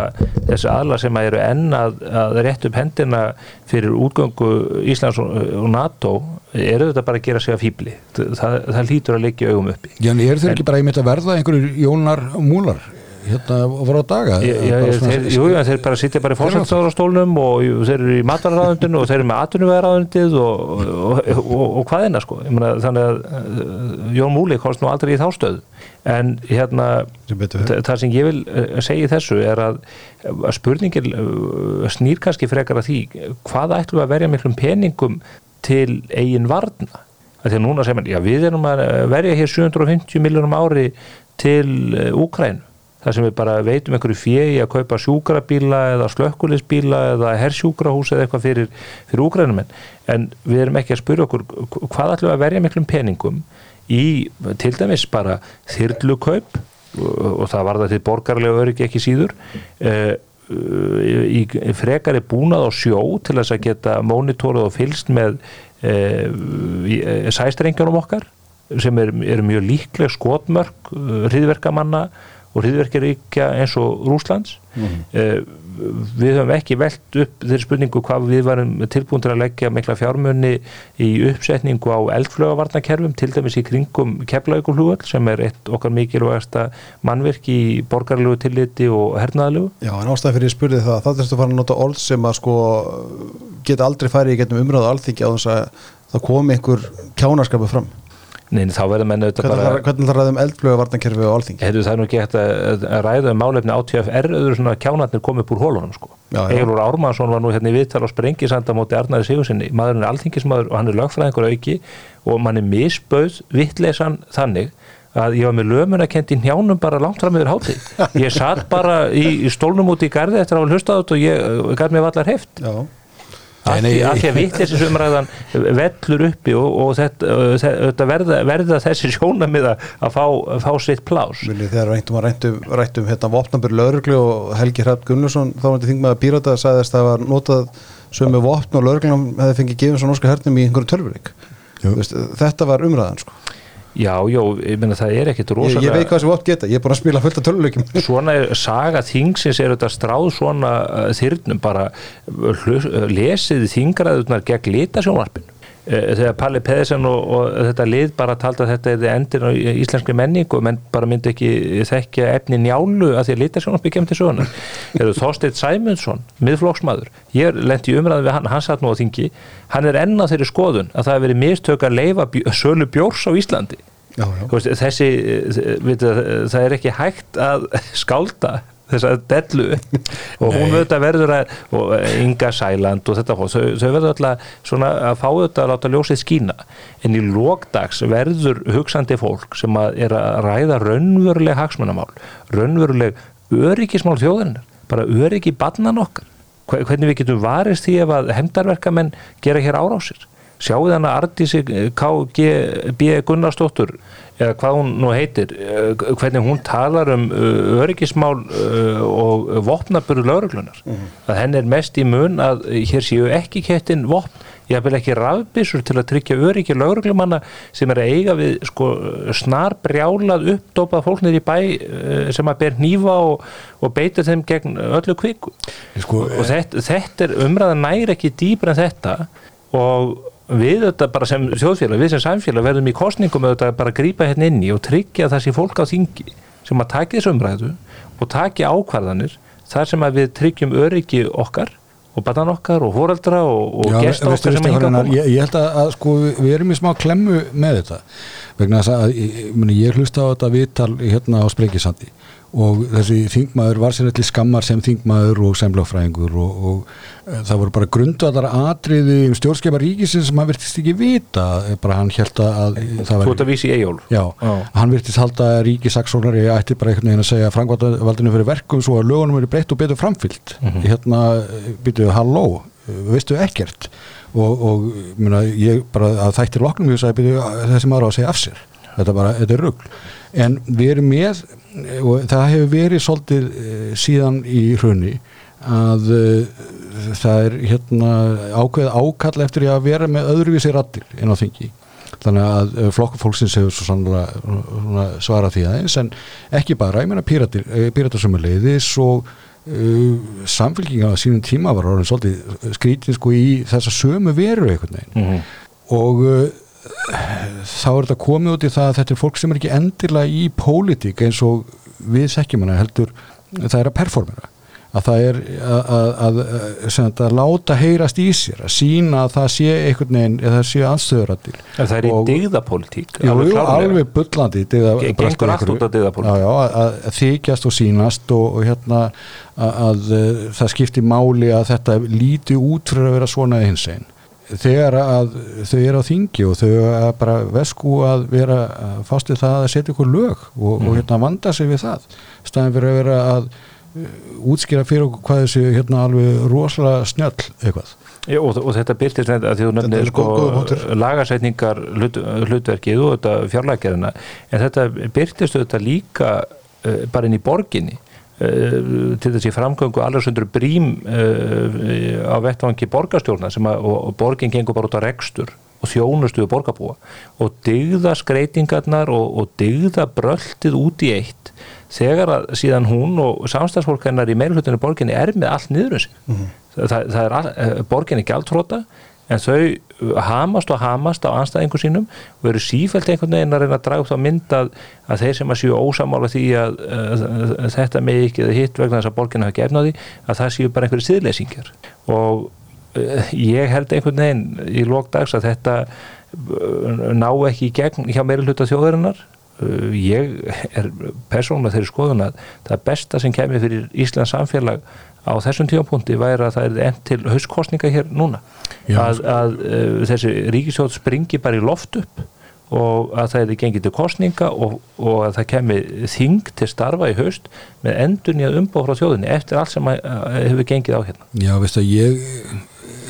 þessi aðla sem að eru enn að, að rétt upp hendina fyrir útgöngu Íslands og, og NATO eru þetta bara að gera sig að fýbli það, það hlýtur að leggja augum uppi. Já, en er þeir En- ekki bara einmitt að verða einhverjur Jónar Múlar hérna fara á daga jú, þeir bara sitja bara í fórsættáðarstólnum og þeir eru í matvarraðundinu og þeir eru með atvinnuvegaráðundið og, og, og, og hvað einna sko. Þannig að uh, Jón Múli komst nú aldrei í þá stöð en hérna það sem ég vil uh, segja þessu er að, spurningin uh, snýr kannski frekar að því hvað ætlum við að verja miklum peningum til eigin varna? Að núna segir mann, já við erum að verja hér 750 miljónum ári til Úkrænu þar sem við bara veitum einhverju fjegi að kaupa sjúkrabíla eða slökkulisbíla eða hersjúkrahús eða eitthvað fyrir, fyrir úgrænumenn en við erum ekki að spyrja okkur hvað ætlum að verja miklum peningum í til dæmis bara þyrlukaup og, það var það til borgarlega öryggi ekki síður uh, í frekari búnað á sjó til þess að geta mónitorið og fylst með uh, sæstrengjónum okkar sem eru er mjög líkleg skotmörk hriðverkamanna og hriðverkjaríkja eins og Rúslands mm. við höfum ekki velt upp þeirri spurningu hvað við varum tilbúin til að leggja mikla fjármunni í uppsetningu á eldflögavarnakerfum til dæmis í kringum keflaugulhugall sem er eitt okkar mikilvægasta mannverk í borgarlegu tilliti og hernaðalegu Já, en ástæði fyrir ég spurði það það þurftu að fara að nota orð sem að sko geta aldrei farið í getnum umræðu alþingi á þess að það komi einhver kjánarskapu fram Nei, þá verður menn auðvitað Hvernig bara þarf hvernig þarf að ræða um eldflöga varnakerfi á alþingi? Heiðu, það nú ekki hægt að ræða um málefni ATFR öðru svona kjánarnir komið upp úr hólunum sko. Egilur Ármannsson var nú hérna í viðtal á Sprengisanda móti Arnari Sigursinni, maðurinn er alþingismadur og hann er lögfræðingur auki og mann er misbauð vittlesan þannig að ég var með lömun að kendi njánum bara langt fram yfir hátíð. Ég satt bara í, í stólnum út í garði eftir að hafa hlustað og ég gæt mér vallar heft Já, af því að vitleysisumræðan vellur uppi og, og þetta, þetta verða, verða þessi sjónamiða að fá, fá sitt plás Vilji, þegar reyndum að rættum, rættum hérna vopnabur lauruglu og Helgi Hrapp Gunnarsson þá var þetta þingmaður Pírata að sagðist að það var notað sömu vopn og lauruglunum hefði fengið gefið svo norska hernum í einhverju. Veist, þetta var umræðan sko. Já, já, ég meina það er ekkit ég, rosalega ég veit hvað þessi vopn geta, ég er búin að spila fullt af tölvuleikum svona er saga þingsins er þetta stráð svona uh, þyrnum bara lesið þingraðunar gegn litasjónvarpinu. Eh, þegar Palli Pedersen og, og þetta lið bara taldi að þetta er endir á íslenskri menningu menn bara myndi ekki þekkja efni njálu að því að litasjónvarpi kemur til sögunar Þegar Þorsteinn Sæmundsson miðflokksmaður, ég lendi í umræðin við hann hann satt nú á þingi, hann er enn á þeirri skoðun að það hefur verið mistök að leifa sölu bjórs á Íslandi Já, já. Þessi eh, veit, það er ekki hægt að skálda þessa dellu. Og hún auðvitað verður að og Inga Sæland og þetta þau, þau verður alltaf svona að fá þetta að láta ljósið skína. En í lókdags verður hugsandi fólk sem að er að ræða raunveruleg hagsmunamál raunveruleg öryggismál þjóðarinnar bara öryggi bannan okkar. Hve- hvernig við getum varist því ef að hemdarverkamenn gera hér árásir sjáu þannig að Artísi KGB Gunnarsdóttur eða hvað hún nú heitir eh, hvernig hún talar um uh, öryggismál og vopnaburu lauruglunar að henn er mest í mun að hér séu ekki kettin vopn ég hafði ekki rafbissur til að tryggja öryggi lauruglumanna sem er að eiga við sko, snar brjálað uppdópað fólk niður í bæ sem að ber hnífa og, og beita þeim gegn öllu kviku. Sko, og þetta, þetta er umræðan nær ekki dýbra en þetta og við þetta bara sem þjóðfélag, við sem samfélag verðum í kostningum auðvitað bara að grípa hérna inn í og tryggja að sé fólk á þingi sem að taki þessu umræðu og taki ákvarðanir þar sem að við tryggjum öryggi okkar og barnan okkar og foreldra og, og gesta okkar sem að hinga að koma. ég, ég held að, að sko, við erum í smá klemmu með þetta vegna þess að ég, ég hlusta á þetta viðtal hérna á Sprengisandi og þessi þingmaður var sér allir skammar sem þingmaður og sem lögfræðingur og, og e, það voru bara grundaðar atriði um stjórnskeipa ríkisins sem hann virtist ekki vita. E, bara hann held að það Þú ert að vísi í Eyjól Já, Já. hann virtist halda að ríkisaksónari ætti bara einhvern veginn að segja frangvaldinu fyrir verkum svo að lögunum eru breytt og betur framfyllt hérna, býtuðu, halló veistu ekkert? Og, og myrna, ég bara að þættir loknum ég sagði, býtuðu, þessi maður á að segja af sér. Þetta, bara, þetta er rugl en við erum með og það hefur verið svolítið eh, síðan í hrunni að uh, það er hérna ákveð ákall eftir að vera með öðruvísi rattir inn á þingi. Þannig að uh, flokkur fólksins hefur svo sannlega svarað því aðeins. En ekki bara, ég sem er leiðis og uh, samfélkinga á sínum tíma var orðin svolítið skrítin sko í þessa sömu veru veginn. Mm -hmm. og uh, þá er þetta komið út í það að þetta er fólk sem er ekki endilega í pólitík eins og við sekkjum hana heldur það er að performera að það er að, að, að, að, láta heyrast í sér að sína að það sé einhvern veginn eða það sé anstöðurættir Það er í Jú, alveg alveg brast gengur allt út af já, að, að þykjast og sínast og, og hérna að, að uh, það skipti máli að þetta líti út fyrir að vera svona hins einn þegar að þau eru á þingi og þau eru bara vesku að vera að fást við það að setja ykkur lög og, Mhm. og hérna vanda sig við það. Staðin fyrir að vera að uh, útskýra fyrir okkur hvað þessi hérna alveg rosalega snjöll eitthvað. Já, og, og þetta byrtist að því þú Þetta nefnir er sko lagasetningar hlut, hlutverkið og þetta fjárlækjarina en þetta byrtist auðvitað líka uh, bara inn í borginni til þessi framgöngu alveg sundur brím uh, á vettvangi borgarstjórna sem að, og, og borgin gengur bara út á rekstur og þjónustu við borgarbúa og dygða skreitingarnar og, og dygða bröltið út í eitt þegar að síðan hún og samstagsfólk hennar í meirhlutinu borginni er með allt niður um sig það, það er all, eh, borginni gjaldtróta en þau hamast og hamast á anstæðingu sínum og eru sífælt einhvern veginn að reyna að draga upp þá mynd að, að þeir sem að séu ósamála því að, að, að þetta með ekki eða hitt vegna þess að borginna hafa gefna því að það séu bara einhverju siðleysingar og uh, ég held einhvern veginn í lókdags að þetta uh, ná ekki í gegn hjá meiri hluta þjóðarinnar. Uh, ég er persónulega þeirri skoðun að það besta sem kemur fyrir Íslands samfélag á þessum tímapunkti væri að það er enn til hauskostninga hér núna Já, að, að uh, þessi ríkisjóð springi bara í loft upp og að það er gengið til kostninga og, og að það kemi þing til starfa í haust með endur nýjað umbóð frá þjóðinni eftir allt sem að, að hefur gengið á hérna. Já, veist að ég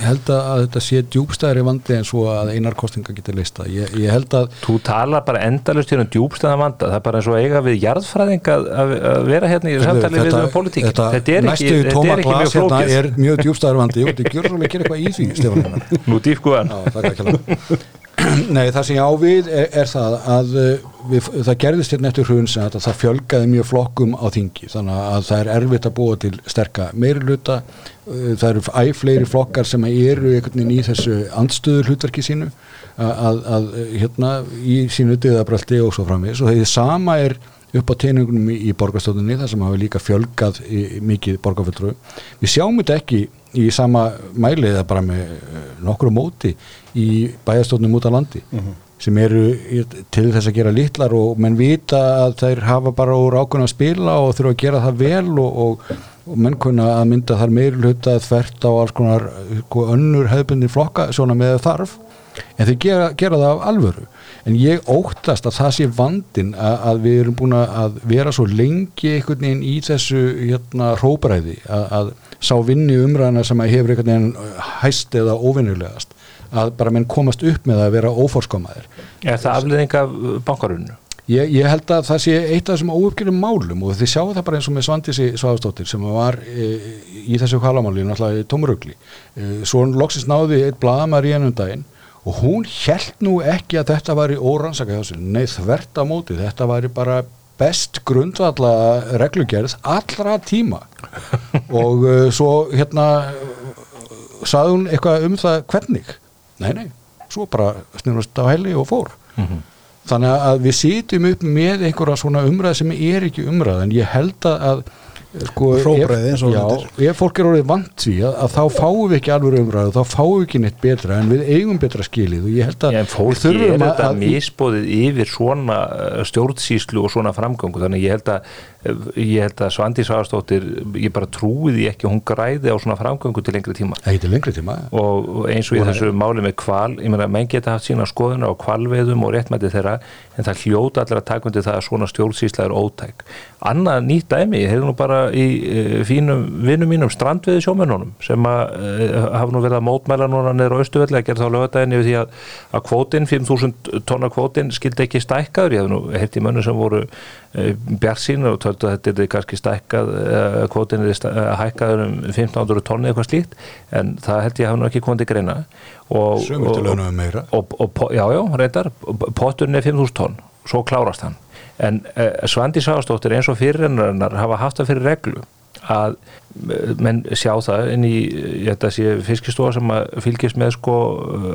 held að þetta sé djúbstæðri vandi en svo að einar kostinga getur lista ég, ég held að Þú talar bara endalust hér um djúbstæðan vanda. Það er bara eins og eiga við jarðfræðing að, að að vera hérna í samtali við um politík þetta, þetta er ekki, næstu tóma ekki mjög glas hérna er mjög djúbstæðri vandi. Og þetta gjör svolítið eitthvað í því. Nú dýfkuðan. Nei, það sem ég á við er, er það að uh, við, það gerðist hérna eftir hrun sem að það fjölgaði mjög flokkum á þingi. Þannig að það er erfitt að búa til sterka meiriluta, uh, það eru æfleiri flokkar sem eru einhvern veginn í þessu andstöður hlutverki sínu að, að, að hérna í sínu döðabröldi og svo framvis og það sama er upp á teiningunum í, borgarstofnunni þar sem hafa líka fjölgað í, mikið borgarfulltrú. Við sjáum þetta ekki í sama mæli eða bara með uh, nokkru móti í bæjarstofnum út á landi sem eru til þess að gera litlar og menn vita að þeir hafa bara úr ákveðna að spila og þurfa að gera það vel og, og, og menn kunna að mynda þar meiri hluta þvert á alls konar sko, önnur hefðbundin flokka svona með þarf. En þeir gera, gera það af alvöru en ég óttast að það sé vandin að, að við erum búin að vera svo lengi einhvern veginn í þessu hérna hróbræði að, að sá vinni umræðina sem að hefur einhvern veginn hæst eða óvinnulegast að bara menn komast upp með að vera óforskomaðir Er það afleðing af bankarunnu? Ég, ég held að það sé eitt af þessum óuppgjörnum málum og þið sjáu það bara eins og með Svandísi Svaðstóttir sem var e, í þessu halamáli náttúrulega tómurugli e, svo loksins náði eitt blaðamar í ennum daginn og hún held nú ekki að þetta væri órannsaka hjá sér, nei þvert á móti þetta væri bara best grundvalla reglugerð allra tíma. Og uh, svo hérna sagði hún eitthvað um það hvernig? Nei nei, svo bara snurðast á helli og fór. Þannig að við sitjum upp með einhverja svona umræð sem er ekki umræð en ég held að sko, Hróbrauð, ef- eins og já, þetta ef fólk er orðið vant því að, að þá fáum við ekki alveg umræðu þá fáum við ekki neitt betra en við eigum betra skilið og ég held að Já, þurfum er að- þetta misbóðið yfir svona uh, stjórnsýslu og svona framgöngu. Þannig ég held að ég held að Svandi Svagastóttir ég bara trúi því ekki að hún græði á svona framgöngu til lengri tíma. Heitir lengri tíma og og eins og í þessu máli með kval ég meina, menn geta haft sína skoðuna á kvalveðum og réttmæti þeirra, en það hljóta allir að taka undir það að svona stjórnsýsla er ótæk. Annað nýtt dæmi, ég hefði nú bara í uh, fínum vinnum mínum strandveði sjómennunum sem að uh, hafa nú verið að mótmæla núna neður á Östuvelli að gera þá lögadaginn yfir því að, að kvótin, 5.000 tonna kvótin skildi ekki stækkaður, ég hef nú heilt í mönnu sem voru uh, bjarsín og töldu að þetta er kannski stækkað kvótin er hækkaður um 1500 tonni eitthvað slíkt en það held ég hafa nú ekki komið til greina. Og, og- og, og, já, já, reyndar, potturinn er 5.000 tonn, svo klárast hann en uh, Svandi Sáastóttir eins og fyrirrennarinnar hafa haft það fyrir reglu að eh, menn sjá það inn í, eh, fiskistofa sem að fylgist með sko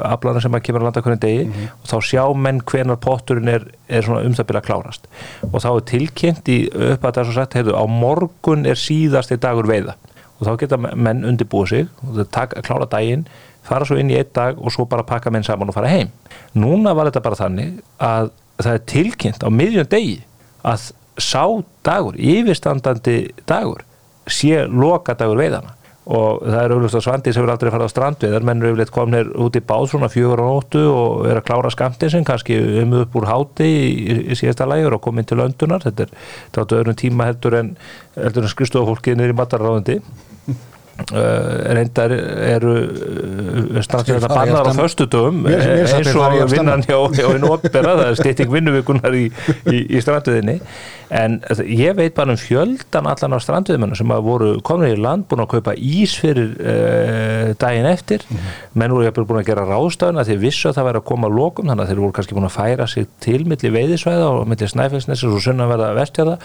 aflana sem að kemur að landa hvernig degi og þá sjá menn hvenar potturinn er, er svona um það byrja að klárast. Og þá er tilkynnt í upp að það er svo sagt, heyrðu, á morgun er síðasti dagur veiða. Og þá geta menn undirbúið sig og það taka, klára daginn fara svo inn í einn dag og svo bara pakka menn saman og fara heim. Núna var þetta bara þannig að það er tilkynnt á miðjum degi að sá dagur, yfirstandandi dagur sé loka dagur veiðana og það er auðvitað að Svandís hefur aldrei farið á strandveiðar. Menn eru yfirleitt komnir út í báð svona fjögur á nóttu og er að klára skamtinn sem kannski um upp úr háti í, í síðasta lægur og komið til löndunar þetta er þáttu öðrum tíma heldur en, en skristofólkið niður í mataráðandi Uh, reyndar eru uh, Þeir fara í bannar á finnst að eins og vinnan hjá, einu opera það er stytting vinnuvikunar í, í, í strandveiðinni en uh, ég veit bara um fjöldan allan á strandveiðmennu sem að voru komin í land búin að kaupa ís fyrir uh, daginn eftir. Menn voru búin að gera ráðstöðuna því vissu að það væri að koma lokum þannig að þeir voru kannski búin að færa sig til milli veiðisvæða og milli snæfellsnessis og sunna verða vestjara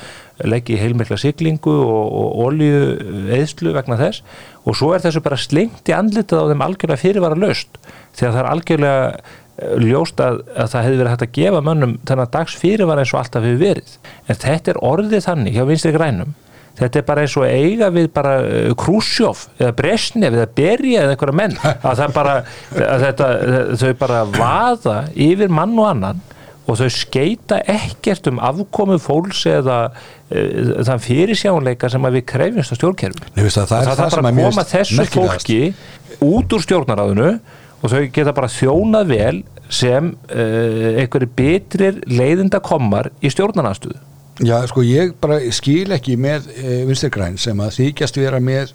leggja í heilmikla siglingu og, og olju eðslu vegna þess. Og svo er þessu bara slengt í andlitað á þeim algjörlega fyrirvara löst að það er algjörlega eh, ljóst að, að það hefði verið hægt að gefa mönnum þennan dags fyrirvara eins og alltaf hefur verið. En þetta er orðið þannig hjá vinstri grænum. Þetta er bara eins og eiga við bara uh, Krúsjóf eða Bresnef eða Berja eða einhverja menn. Að það bara að þetta, þau bara vaða yfir mann og annan og þau skeita ekkert um afkomu fólks eða uh, þann fyrirsjáleika sem að við krefjumst á stjórnkerfum það, það er það sem bara er að koma þessu fólki út úr stjórnaráðinu og þau geta bara þjónað vel sem uh, einhverju betrir leiðinda komar í stjórnarnastuðu Já, sko, ég bara skil ekki með e, Vinstri Græn sem að þykjast vera með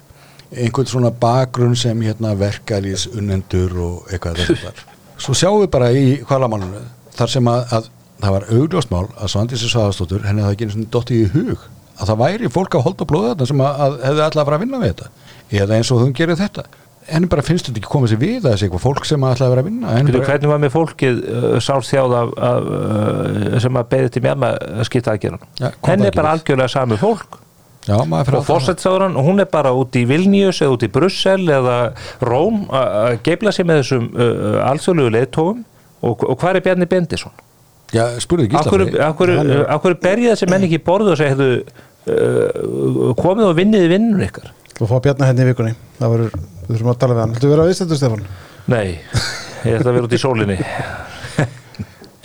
einhvern svona bakgrunn sem hérna verkalýs unnendur og eitthvað þess að Svo sjáum við bara í hvalamálunu þar sem að, að það var augljósmál að Svandísi Svaðastóttur henni það ekki einu svona dottið í hug að það væri fólk að holda blóða þetta sem að, að hefði alltaf að fara að vinna við þetta. Eða eins og þau gerir þetta henni bara finnst þetta ekki komið sér við að þessi eitthvað fólk sem alltaf að vera að vinna Fyrir bara, hvernig var með fólkið uh, sálþjáð af, af, uh, sem að beði til mjörma að skita að gera Ja, það er bara ekki algjörlega sami fólk. Já, og fórsetsáðurann, hún er bara út í Vilnius eða út í Brussel eða Róm að geifla sér með þessum uh, alþjóðlugu leiðtóum og, og hvað er Bjarni Bendisson? Já, spurðu akkur, akkur berja þessi menn ekki í borðu og segja uh, komið og vinniði vinnun ykkar Þú fá Bjarnar hérna í vikunni. Það verður, við þurfum að tala við hann. Viltu vera að viðstættu Stefán? Nei, ég ætla að vera út í sólinni.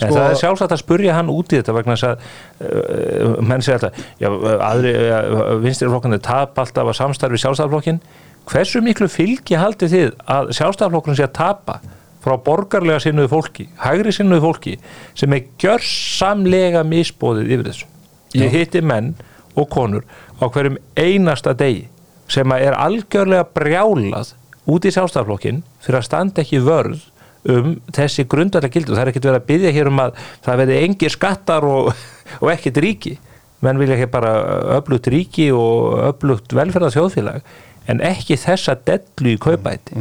En Sko- það er sjálfsagt að spurja hann út í þetta vegna þess að uh, menn segja alltaf já, aðri, uh, vinstirflokkandi tap alltaf að samstarfi sjálfstæðarflokkin hversu miklu fylgi haldið þið að sjálfstæðarflokkurinn sé að tapa frá borgarlega sinnuðu fólki, hægri sinnuðu fólki sem er gjörsamlega misbóðið yfir þessu? Ég hitti menn og konur á hverjum einasta degi sem er algjörlega brjálað út í sjálfstæðarflokkin fyrir að standa ekki vörð um þessi grundarlega gildi. Og það er ekkert verið að byggja hér um að það verði engir skattar og, og ekkert ríki. Menn vilja ekki bara öflugt ríki og öflugt velferðar þjóðfélag en ekki þessa dellu í kaupæti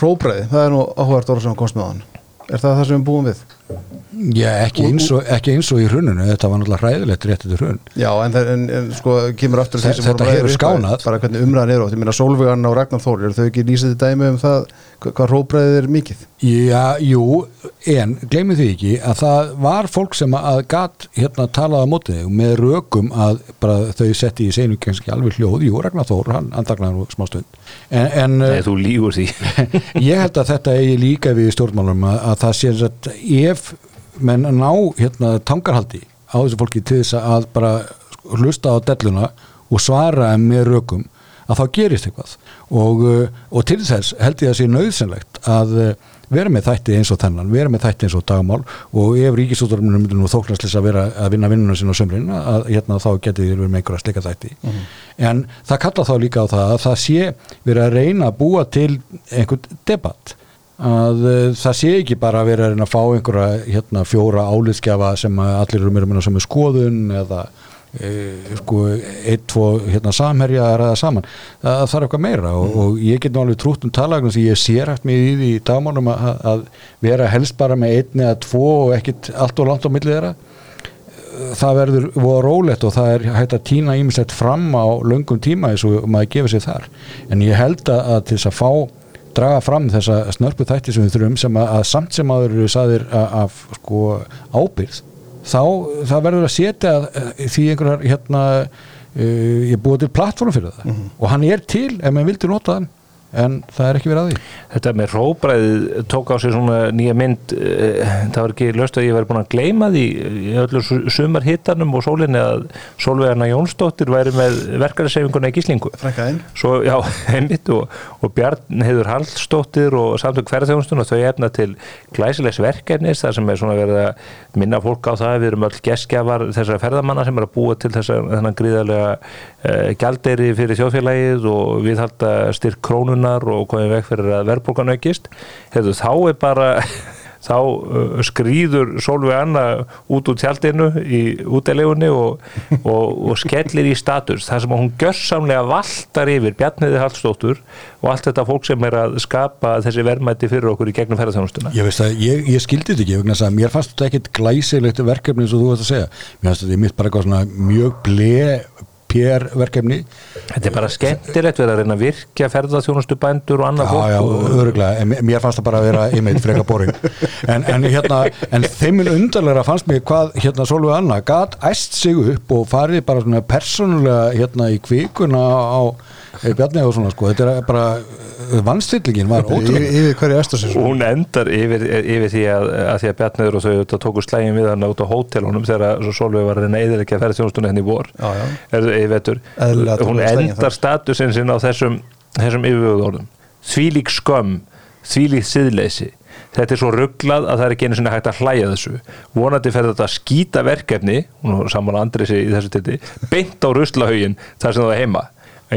Hróbræði, það er nú áhugart orð sem komst með hann. Er það það sem við búum við? Já, ekki eins, og, ekki eins og í hruninu, þetta var náttúrulega hræðilegt rétt þetta hrun. Já, en, en, en sko kemur aftur að því sem Þetta vorum að ræða hefur skánað. Bara hvernig umræðan er átt Ég meina Sólvegan og Ragnar Þór Eru þau ekki lýsið til dæmi um það hva- Hvað hróbræðið er mikið? Já, jú, en gleymið því ekki að það var fólk sem að gat hérna talaði á mótið og með rökum að bara þau setti í seinu kannski alveg hljóð, jú, Ragnar Þór, hann andagnar nú smá stund. En, en Nei, þú lígur því ég held að þetta að, að að ef menn ná hérna tangarhaldi á þessu fólki til þess að bara hlusta á delluna og svara með rökum að þá gerist eitthvað. Og, uh, og til þess held ég að sé nöðsynlegt að uh, vera með þætti eins og þennan, vera með þætti eins og dagmál og ef ríkisúttarminu myndir nú þóknastlis að vera að vinna vinnuna sinna á sömrin að hérna þá geti þér verið með einhverja slika þætti. En það kalla þá líka á það að það sé verið að reyna að búa til einhvern debatt að uh, það sé ekki bara að vera að að fá einhverja hérna, fjóra álitskjafa sem að allir eru meira meina sem er skoðun eða e, sko, eitt, tvo hérna, samherja að ræða saman. Það, þarf eitthvað meira og, og ég get nú alveg trútt um talagnum því ég sé rætt mig í því í dagmálum að, að vera helst bara með einn eða tvo og ekkit allt og langt á milli þeirra. Það verður voða rólegt og það er hægt að týna ímislegt fram á löngum tíma eins og maður gefur sér þar. En ég held að, að til þess að fá draga fram þessa snörpu þætti sem við þurfum sem að, að samt sem aður eru saðir af, sko ábyrð þá það verður að setja eh, því einhverjar hérna uh, ég búið til plattform fyrir það. Og hann er til ef maður vildi nota þann en það er ekki verið að því. Þetta með róbræðið tók á sig svona nýja mynd eh, það var ekki löst að ég væri búin að gleyma því í öllu sumar hittanum og sólinni að Sólvegarna Jónsdóttir væri með verkarinsefinguna í gíslingu. Svo, já, einmitt og, og Bjarn Heiður Hallstóttir og samtök hverðarþjónustun og þau efna til glæsilegs verkefnis þar sem er svona verið að minna fólk á það við erum öll geskjafar þessara ferðamanna sem er að búa til þessa þennan gríðarlega eh, gjaldeyri fyrir þjóðfélagið og við krónunar og komið veg fyrir að verðbólgan aukist. Hefðu, þá er bara þá uh, skrýður Solveig Anna út úr tjaldinu í útilegunni og, og, og skellir í status. Þar sem hún gjörsamlega valtar yfir Bjarniði Hallstóttur og allt þetta fólk sem er að skapa þessi verðmætti fyrir okkur í gegnum ferðarþjónustuna Ég veist að ég, ég skildi þetta ekki að mér fannst þetta ekkit glæsilegt verkefni eins og þú veist að segja. Mér fannst þetta mitt bara eitthvað svona mjög ble PR verkefni Þetta er bara skemmtilegt við að reyna að virkja ferðarþjónustu bændur og annað Já, já, öruglega, en mér fannst það bara að vera einmitt freka boring. En, en hérna, en þeimil undarlega fannst mér hvað hérna Solveig Anna gat æst sig upp og farið bara svona persónulega hérna í kvikuna á Bjarni og svona sko, þetta er bara vannstillingin var Yfir, ótrúlega yfir hverju Östarsson og hún endar yfir, yfir því að, að því að Bjarniður og þau tóku slægin við hann út á hótelunum þegar Solveig var að reyna eðilegja ferðarþjónustunni henni í vor. Já, já. er, vetur hún endar statusinn sinn á þessum, þessum yfirvöðorðum þvílík skömm þvílík siðleysi. Þetta er svo rugglað að það er ekki einu sinni hægt að hlæja þessu. Vonandi fer þetta að skýta verkefni hún var saman að Andrisi í þessu tilti beint á ruslahaugin þar sem það er heima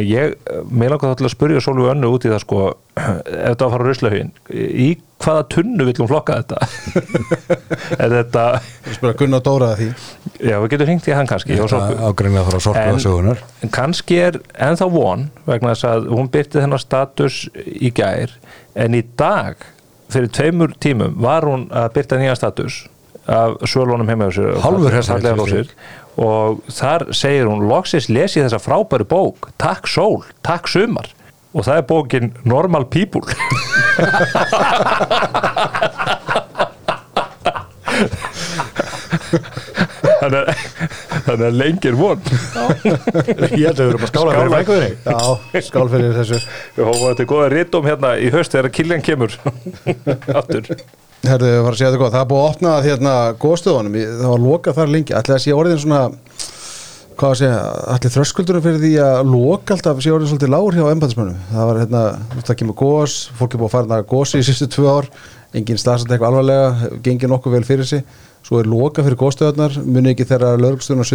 ég, mér langar þá til að spyrja Sólvíu önnu út í það sko ef þetta var að fara ruslahaugin í hvaða tunnu hún flokka þetta? Er þetta Þú spyrir að Gunnar Dóra því. Já, við getum hringt í hann kannski ágreinlega frá og sögunar En kannski er ennþá von vegna þess að hún byrti þennan status í gær en í dag fyrir tveimur tímum var hún að byrta nýja status af svölunum heima hjá sér Og þar segir hún loksis lesi þessa frábæru bók. Takk sól, takk sumar. Og það er bókin Normal People. Þannig að, þannig að lengir von. Ég held að við erum að skála fyrir fækkuðinni Já, skál fyrir þessu. Við hófum þetta góða rítum hérna í haust þegar Kiljan kemur. Aftur. Herðu, ég var að segja þetta gott, það er búið að opna hérna góðstöðunum, það var lokað þar lengi. Ætli að sé orðin svona hvað að segja, ætli þröskuldurinn fyrir því að loka alltaf sé orðin svolítið lágur hjá embæðismönnum, það var hérna það kemur góðs, fólk er búið að fara þarna góðs í sístu tvö ár, enginn staðsand eitthvað alvarlega, gengið nokkuð vel fyrir sig. Svo er loka fyrir góðstöðunar muni ekki þegar lögregstöðun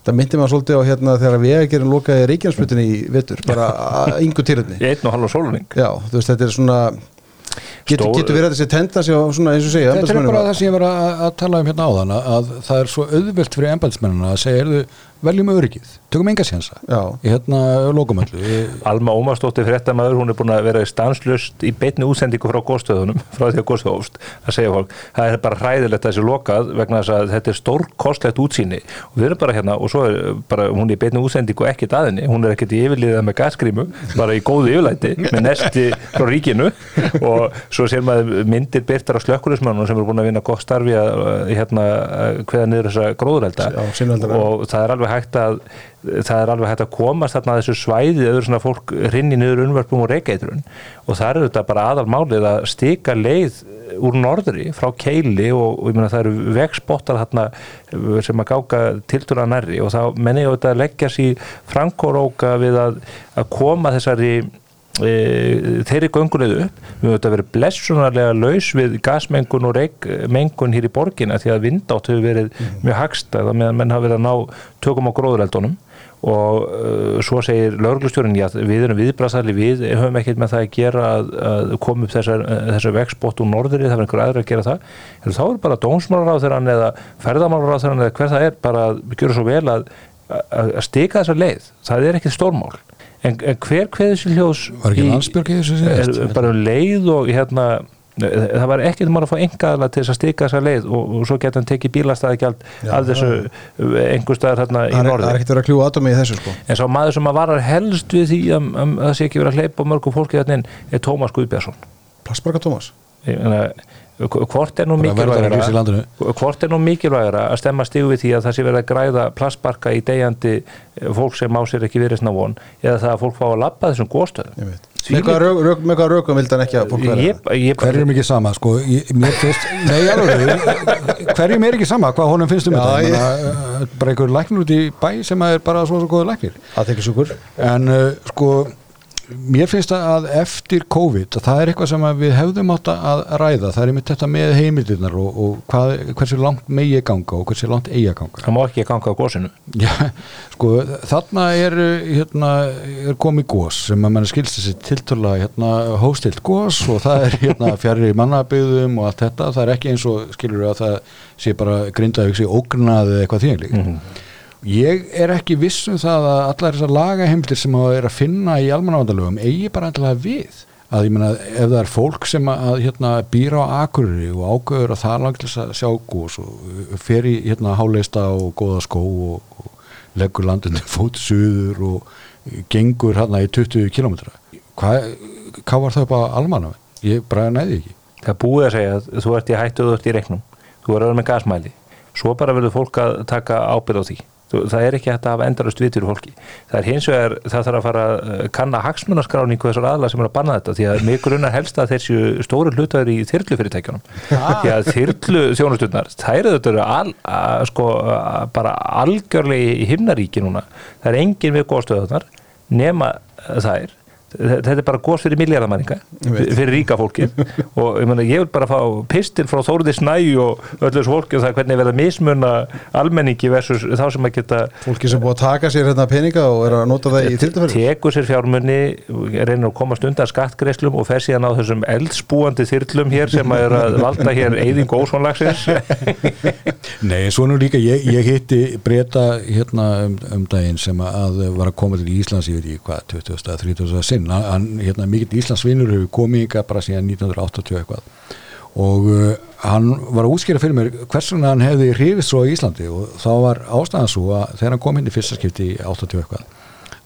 á söðunum sem í síðasta góðsi bannaði hvað börnum innan 12 ára að fara inn á svæðið með engum rökum það myndi maður svolítið á hérna þegar vegagerinn lokaði Reykjanesbrutinni í vetur bara að yngu Í einn og halva sólning. já, þú veist, þetta er svona getur, getur verið þessi tendans já, svona eins og segja Þetta er bara að- það sem ég var að, að tala um hérna áðan að, að það er svo auðvelt fyrir embæðismennina að segja, erðu, veljum öryggið. Tökum enga sjensa Já. í hérna lokumöllu Alma Ómarsdóttir fréttamaður, hún er búin að vera stanslust í beinni útsendingu frá góðstöðunum frá því að góðstöð hófst að segja fólk. Það er bara hræðilegt að þessi lokað vegna þess að þetta er stórkostlegt útsýni. Og við erum bara hérna og svo er bara hún er í beinni útsendingu ekkit aðinni hún er ekkit í yfirliða með gasgrímu bara í góðu yfirlæti með nesti frá ríkinu. Og svo sér maður myndir byrtar á slökkulismannum alveg hægt að það er alveg hægt að komast þarna að þessu svæði eða svona fólk rinni niður unnvörpum og reykeitrun og það eru þetta bara aðalmálið að stika leið úr norðri frá keili og, og meina það eru vegspottar þarna sem að gáka tildur að nærri. Og þá menni ég að leggja sér frankoróka við að, að koma þessari þeirri gönguleið upp. Við höfum verið blessunarlega laus við gasmengun og reikmengun hér í borgina því að vindátt hefur verið mjög hagstað að menn hafa verið að ná tökum á gróðureldunum. Og uh, svo segir lauruglustjórin já við erum viðbrastæli við höfum ekkert með það að gera að, að koma upp þessar, þessar vegspott úr norðri það er einhver aðra að gera það. En þá er bara dónsmálaráþurann eða ferðamálaráþurann eða hver það er bara að gera svo vel að, að, að stika þessar leið. Það er ekkert stórmál en, en hver kveður sér hljós Var ekki þessu síðast? er bara um leið og hérna það var ekkert mál að fá engaðala til þess að stika þessa leið og, og svo geta hann tekið bílastæðagjald Já, af þessu einhver staðar hérna í er, það er ekkert verið að kljúa atomi í þessu sko. En sá maður sem að varar helst við því að, að, að það sé ekki verið að hleypa mörgum fólki þarna inn er Tómas Guðbjörnsson Plassbarka Tómas? Ég meina, hvort er nú mikilvægara hvort er nú mikilvægara að stemma stígu við því að það sé verið að græða plastbarka í deyjandi fólk sem á sér ekki verið von eða það að fólk fá að labba þessum góðstöðum. Með hvaða rökum vildi hann ekki að fólk vera ég, ég, Hverjum ekki sama, sko, ég, mér finnst, nei, alveg, hverjum er ekki sama, hvað honum finnst um þetta, bara einhver læknir út í bæ sem er bara svo svo góður læknir. að tekja sjúkur En uh, sko, mér finnst að eftir COVID, að það er eitthvað sem við hefðum átt að ræða, það er einmitt þetta með heimildirnar og, og hvað, hversu langt megi ganga og hversu langt eigi að ganga. það má ekki ganga á góðsinu Já, sko, þarna er, hérna, er komið gós sem að mann skilst þessi tiltöla hérna, hóstilt gós og það er hérna, fjari mannabyggðum og allt þetta, það er ekki eins og skilur að það sé bara grindaði sig ógrunað eða eitthvað þýðinleik. Mhm. Ég er ekki viss um það að allar þessar lagaheimildir sem að er að finna í almannavandalögum eigi bara endilega við. Að ég meina ef það er fólk sem að hérna, býra á akurri og ágöður að það langt þess að sjá gós og uh, fer í hérna, háleista og góða skó og, og leggur landinu fót suður og gengur hérna í 20 kilometra hvað, hvað var það upp á almanna? Ég bara næði ekki. Það búið að segja að þú ert í hættu og þú ert í reiknum. Þú er öðrum með gasmæli. Svo bara verður fólk að taka ábyrð á því það er ekki hægt að hafa endarust við fyrir fólki. Það er hins vegar, það þarf að fara að kanna hagsmunaskráningu þessar aðla sem er að banna þetta því að mig grunnar helst að þessu stóru hlutaður í þyrlufyrirtækjunum. Því að þyrlu þjónustundar þær eru þetta al, að, sko, bara algjörlega í himnaríki núna. Það er engin við góðstöðunar nema þær þetta er bara góðs fyrir miljardamæringa fyrir ríka fólki og ég, mena, ég vil bara fá pistil frá Þóruði Snæ og öllu þessu fólki og það hvernig verða mismunna almenningi versus þá sem að geta fólki sem búið að taka sér hérna peninga og er að nota það í þyrlufæri tekur sér fjármunni reynir að komast undan skattgreislum og fer síðan á þessum eldspúandi þyrlum hér sem að er að valda hér eyðing ósvonlagsins Nei, svo nú líka, ég, ég hitti breyta hérna um, um daginn sem að var að koma til Íslands ég veit ekki hvað, 20. að 30. sinn hann, hérna, mikill Íslandsvinnur hefur komið ykkar bara síðan 1980 eitthvað og uh, hann var að útskýra fyrir mér hvers vegna hann hefði hrifist svo á Íslandi og þá var ástæðan svo að þegar hann kom inn í fyrsta skipti í 80 eitthvað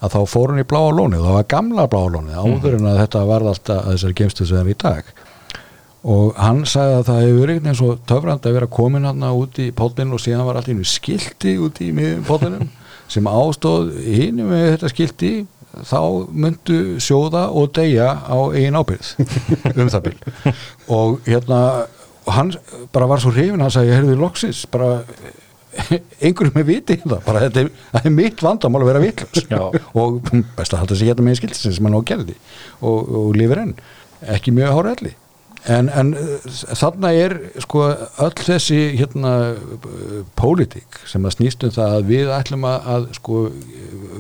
að þá fór hann í bláa lónið og það var gamla bláa lónið áður en að þetta varð alltaf að þessari gemstu sem er í dag og hann sagði að það hefur verið veginn svo töfrand að vera komin hann út í pollin og síðan var allt í einu skilti út í miðum pollinum sem ástóð hinu með þetta skilti þá myndu sjóða og deyja á eigin ábyrð um það bil. Og hérna hann bara var svo hrifin hann sagði, ég heyrði loksins bara einhverjum með viti í það bara þetta er, er mitt vandamál að vera vitlaus. Já. og best að halda sig hérna með skiltisins sem hann á gerði og, og lifir enn. Ekki mjög hára elli en, en uh, þarna er sko öll þessi hérna pólitík sem að snýst um það að við ætlum að, að sko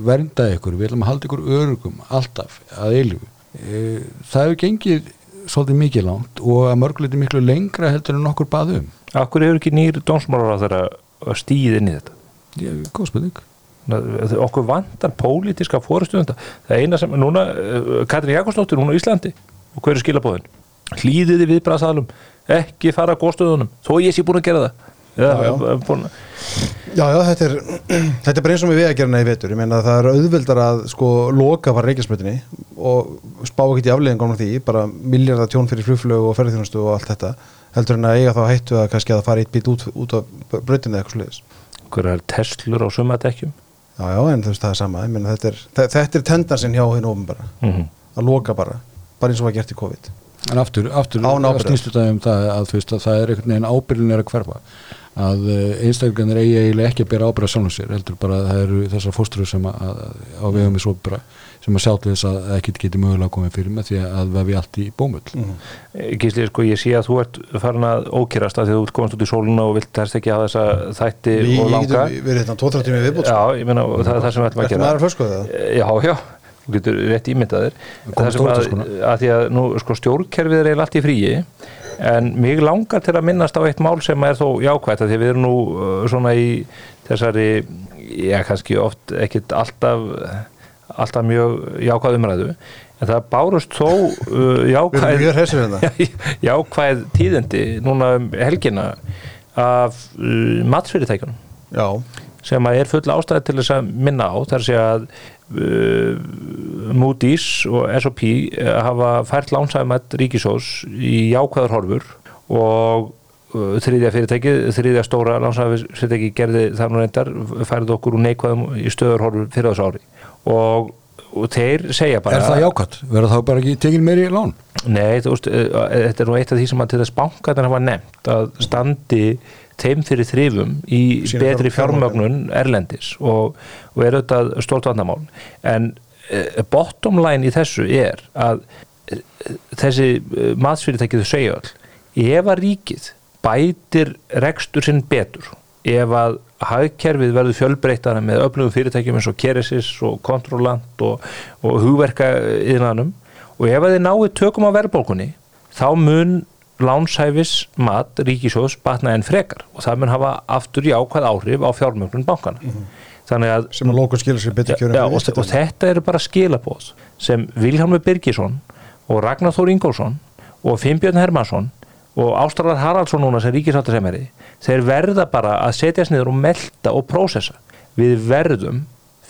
vernda ykkur, við ætlum að halda ykkur örugum alltaf að eilífu. E, það hefur gengið svolítið mikið langt og að mörguleiti miklu lengra heldur en okkur baðum Akkur hefur ekki nýr dómsmálar á þeirra stíð inn í þetta? Ég, góð spurning. Okkur vantar pólítiska fórustu um það eina sem, núna, uh, Katrin Jakobsdóttir hún á Íslandi. Og hver er skilabóðin hlýðiði viðbræðsalum ekki fara að góðstöðunum, þó ég sé búin að gera það Já, já. Búin, Já, já, þetta er, þetta er bara eins og með vegagerina í vetur, ég meina að það er auðveldar að sko loka bara reykjasmötinni og spá ekki í afleðingum af því, bara miljardar tjón fyrir flugflögu og ferðarþjónustu og allt þetta, heldur en að eiga þá hættu að kannski að fara eitt bít út, út af brautinu eða eitthvað sluðis. hver er Teslur á sumadekkjum Já, já, en þú veist það er sama, meina þetta er, þe- þetta er tendansinn hjá hinn ofn bara, mm -hmm. að loka bara, bara eins og var gert í COVID. En aftur, aftur snýstu þetta um það að, veist, að það er einhvern veginn ábyrðin er að hverfa að einstaklega eigi eiginlega ekki að bera ábyrða sjálfum sér heldur bara að það eru þessar fóstrur sem að, að á vegum í sopra sem að sjá til þess að það ekki geti mögulega komið fyrir með því að vefi allt í bómull Mm. Gísli, sko, ég sé að þú ert farin að ókýrast að því að þú komast út í sóluna og vilt helst ekki hafa þessa þætti Við og langa getum verið þetta 2-3 tími viðbútt, sko. Já, ég meina, það er það sem við ætlum að Þetta gera maður að flösku það. Já, já, þú getur rétt ímyndaðir að, að því að nú, sko, stjórnkerfið er eiginlega allt í fríi en mig langar til að minnast á eitt mál sem er þó jákvætt að því við erum nú uh, svona í þessari já, kannski oft ekkit alltaf alltaf mjög jákvæð umræðu en það bárust þó uh, jákvæð hérna. jákvæð tíðindi núna um helgina af uh, matsfyrirtækjunum. Já, sem að er full ástæði til þess að minna á þar sé að Moody's og S&P uh, hafa fært lánsæðumætt ríkisós í jákvæðar horfur og uh, þriðja fyrirtæki, þriðja stóra lánsæðumætt gerði það nú reyndar færði okkur úr neikvæðum í stöður horfur fyrir þessu ári og, og þeir segja bara Er það jákvæmt? Verður þá bara ekki tekin meiri lán? Nei, þú veist, uh, þetta er nú eitt af því sem að til þess bankarnir hafa nefnt að standi þeim fyrir þrifum í Sína betri fjármögnun. erlendis og, og er auðvitað stórt vandamál en uh, bottom line í þessu er að uh, þessi matsfyrirtækið þau segja öll ef að ríkið bætir rekstur sinn betur ef að hagkerfið verður fjölbreytana með öflugum fyrirtækjum eins og Keresis og Kontrolant og, og hugverka yðnanum og ef að þið náðu tökum á verðbólkunni þá mun lánshæfis mat ríkisjóðs batna enn frekar og það mun hafa aftur í ákvað áhrif á fjármögnun bankana þannig að sem að lókun skilur sér betur kjörum Já, og, og þetta eru bara skilabóð sem Vilhelmur Birgisson og Ragnar Þór Ingólfsson og Finnbjörn Hermansson og Ástralar Haraldsson núna sem ríkisáttarsemeri þeir verða bara að setjast niður og melda og prósessa. Við verðum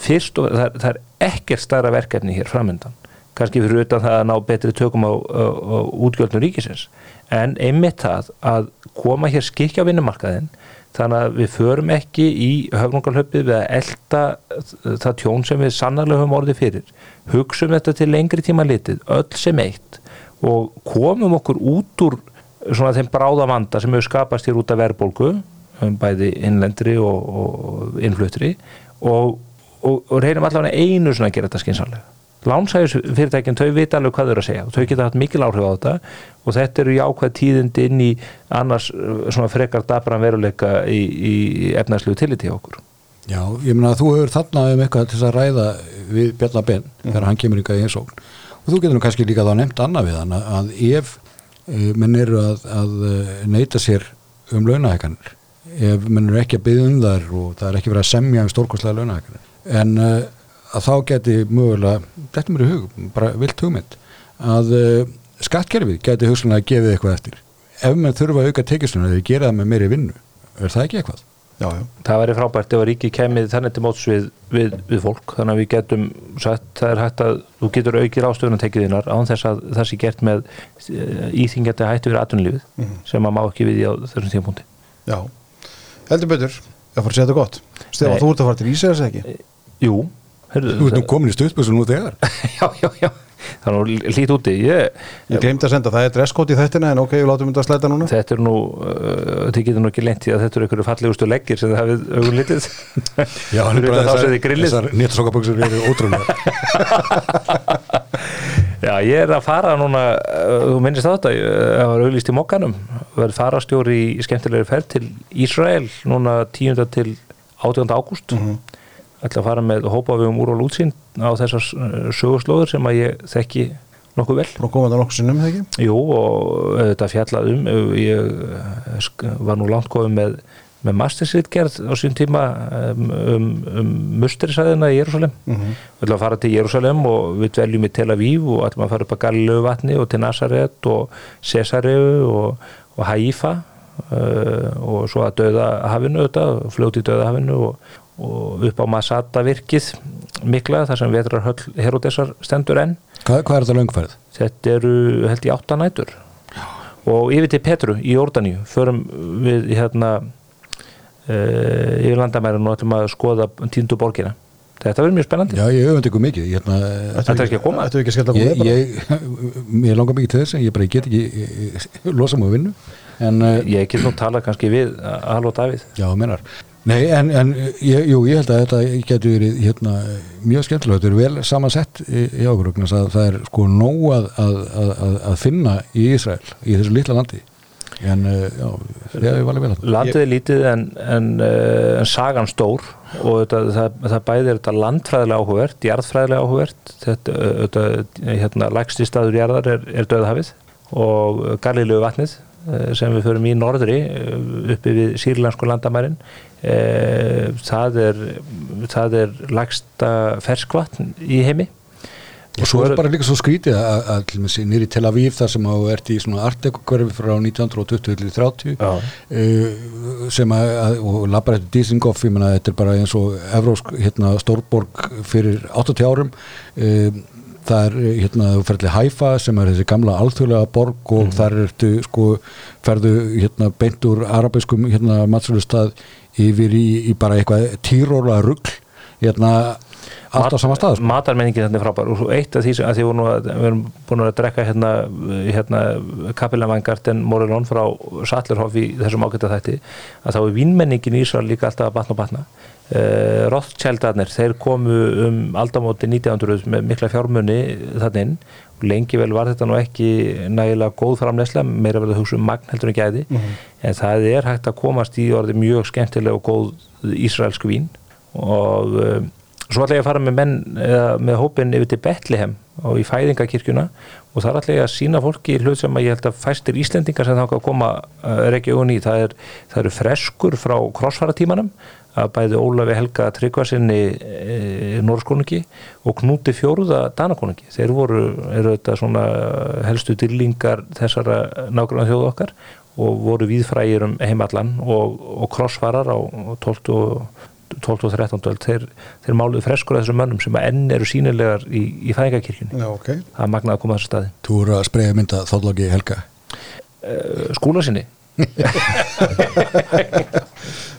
fyrst og það, það er ekkert stærra verkefni hér framöndan kannski fyrir utan það að ná betri tökum á, á, á útgjöldnum ríkisins en einmitt það að koma hér skikja á vinnumarkaðin þannig að við förum ekki í höfnungarhlöpið við að elda það tjón sem við sannarlega höfum orðið fyrir. Hugsum þetta til lengri tíma litið öll sem eitt og komum okkur út úr svona þeim bráða vanda sem hefur skapast hér út af verðbólgu um bæði innlendri og, og innfluttri og, og, og reynum allavega einu svona að gera þetta skinsanlega lánsæðis fyrirtækjum, þau vita alveg hvað þau eru að segja og þau geta hatt mikil áhrif á þetta og þetta eru jákvæð tíðindi inn í annars uh, svona frekar dabran veruleika í, í efnæslu tilliti hjá okkur. Já, ég meina að þú hefur þarna um eitthvað til þess að ræða við Bjarnar Ben þegar hann kemur ykkar í einsókn og þú getur nú kannski líka þá nefnt annað við hann að- ef uh, menn eru að, að uh, neyta sér um launahækanir ef menn eru ekki að byggja um þar og það er ekki verið að semja um stórkostlega launahækanir en að þá geti mögulega, þetta mér í hug bara vilt hugmynd að skattkerfið geti hugsanlega að gefið eitthvað eftir. Ef menn þurfa að auka tekjustunum þeir gera það með meiri vinnu. Er það ekki eitthvað? já, já. það væri frábært ef að ríki kemið þannig til móts við, við, við fólk. Þannig að við getum sagt, það er hægt að þú getur aukið ástöðun að tekið þínar án þess að það sé gert með íþingjandi hættu fyrir atvinnulífið sem að má ekki við í þessum tímpúndi já. heldur betur. Ég fór að segja þetta gott. Stefán, þú ert að fara til Ísæðars ekki? Jú, heyrðu, Þú ert nú komin í stuðspössu nú þegar. Já, já, já það er nú lít úti ég, ég glemt að senda, það er dresskót í þettina en ok, við látum þetta að slæta núna þetta er nú uh, þið getur nú ekki lent í að þetta eru einhverju fallegustu leggir sem þið hafið augun litið Já, hann er bara grillið. þessar néttsokkaböksur eru ótrúlega Já, ég er að fara núna uh, þú minnist þetta, ég var auglýst í mokkanum verið farastjóri í skemmtilegri ferð til Ísrael núna 10. til 18. ágúst mm ætla að fara með hópa við um úr og lútsýn á þessar uh, sögurslóður sem að ég þekki nokkuð vel Frá komandi nokkuð sinnum, þegar ekki? Jú, og þetta fjallað um ég sk- var nú langt komið með, með mastersritgerð á sín tíma um, um, um musterisæðina í Jérúsalem Mhm. við ætlum að fara til Jérúsalem og við dveljum í Tel Aviv og ætlum að fara upp að Galilegu vatni og til Nazaret og Cesareu og, og Haifa uh, og svo að döða hafinu þetta, fljóti döða hafinu og, og upp á Masada virkið mikla þar sem vetrar höll Herodesar stendur enn. Hvað, hvað er þetta löngfærið? þetta eru held ég átta nætur. Og yfir til Petru í Jórdaníu förum við hérna uh, yfir landamærin og ætlum að skoða tíndu borgina. Þetta verður mjög spennandi. Já, ég öfund ykkur mikið. Ég, hérna, Þetta er ekki að koma? Þetta er ekki að skella ég, koma ég, Mér langar mikið til þess en ég bara get ekki ég, ég, losa að vinnu. En uh, ég get nú tala kannski við Halló Davíð. Já, menar Nei, en, en ég, jú, ég held að þetta getur verið hérna, mjög skemmtilega, þetta er vel samansett í, í þess að það er sko nóg að, að, að, að finna í Ísrael, í þessu litla landi. En uh, já, það er valið vel landið er lítið en, en, uh, en sagan stór og þetta, það, það bæði er þetta landfræðilega áhugvert jarðfræðilega áhugvert þetta, þetta hérna, lægsti staður jarðar er, er döðhafið og Galilegu vatnið sem við förum í norðri uh, uppi við sýrlansku landamærin uh, það er það er lægsta ferskvatn í heimi og svo er bara líka svo skrítið að, að til dæmis nýri Tel Aviv þar sem þú ert í svona artekokverfi frá 1920-30 Já. uh, sem að, og ég menna þetta er bara eins og evrósk hérna, stórborg fyrir 80 árum uh, það er hérna þú ferði Haifa sem er þessi gamla alþjóðlega borg og þar ertu sko ferðu hérna beint úr arabiskum hérna matsalustad yfir í, í bara eitthvað týróla rugl hérna allt á sama stað sko. matarmenningin þetta er frábær. Og eitt af því sem því að við erum búin að drekka hérna, hérna Kapillavængarten Morelón frá Sattlerhof í þessum ágæta þætti að þá er vínmenningin í Ísrael líka alltaf að batna og batna. Uh, Rothschildarnir, þeir komu um aldamóti 1900 með mikla fjármunni þannig lengi vel var þetta nú ekki nægilega góð framleysla, meira vel að hugsa um magn heldur en gæði, en það er hægt að komast í orði mjög skemmtilega og góð ísraelsku vín. Og um, svo ætla ég að fara með menn með hópin yfir til Betlehem og í fæðingakirkjuna og það er ætla ég að sína fólki hlut sem að ég held að fæstir Íslendingar sem þá að koma uh, region í, það, er, það eru freskur frá krossfaratímanum að bæði Ólafi Helga Tryggvarsinni e, Norskónungi og Knúti Fjóruða Danakonungi. Þeir voru, eru þetta svona helstu dyrlingar þessara nágrann þjóðu okkar og voru viðfrægir um heimallan og, og krossfarar á 12 og 12 og 13 öld, þeir, þeir máluðu freskur af þessum mönnum sem enn eru sínilegar í, í fæðingakirkjunni. Já, ok. Það er magnað að koma á þessu staði. Þú eru að spreja mynda þállagi Helga Uh, skúla sinni.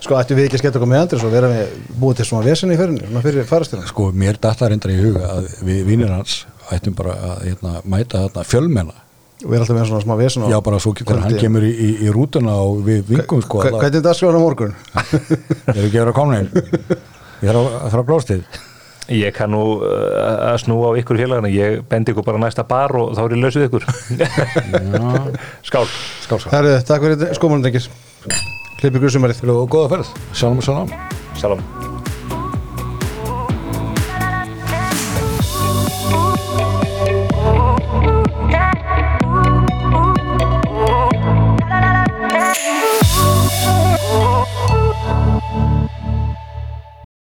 Sko, ættu við ekki að skella okkur með andri svo vera við búið til svona vesinni í ferðinu, svona fyrir farastjóðan. Sko, mér datta reyndar í huga að við vinnir hans ættum bara að hérna, mæta þarna fjölmenna Og við erum alltaf með svona smá vesin Já, bara svo þegar hann kemur í, í, í rútuna og við vingum sko Hvernig er það skráðan á morgun? Ég er ekki verið að koma inn Ég þarf að fara að blóstið Ég kann nú uh, að snúa á ykkur félagana, ég bendi ykkur bara næsta bar og þá er ég lausið ykkur. Skál. Skál, skál Herðu, takk fyrir skómanum, drengir. Klippið grusumarið. Og góða ferð, sjálfum og sjálfum Shalom.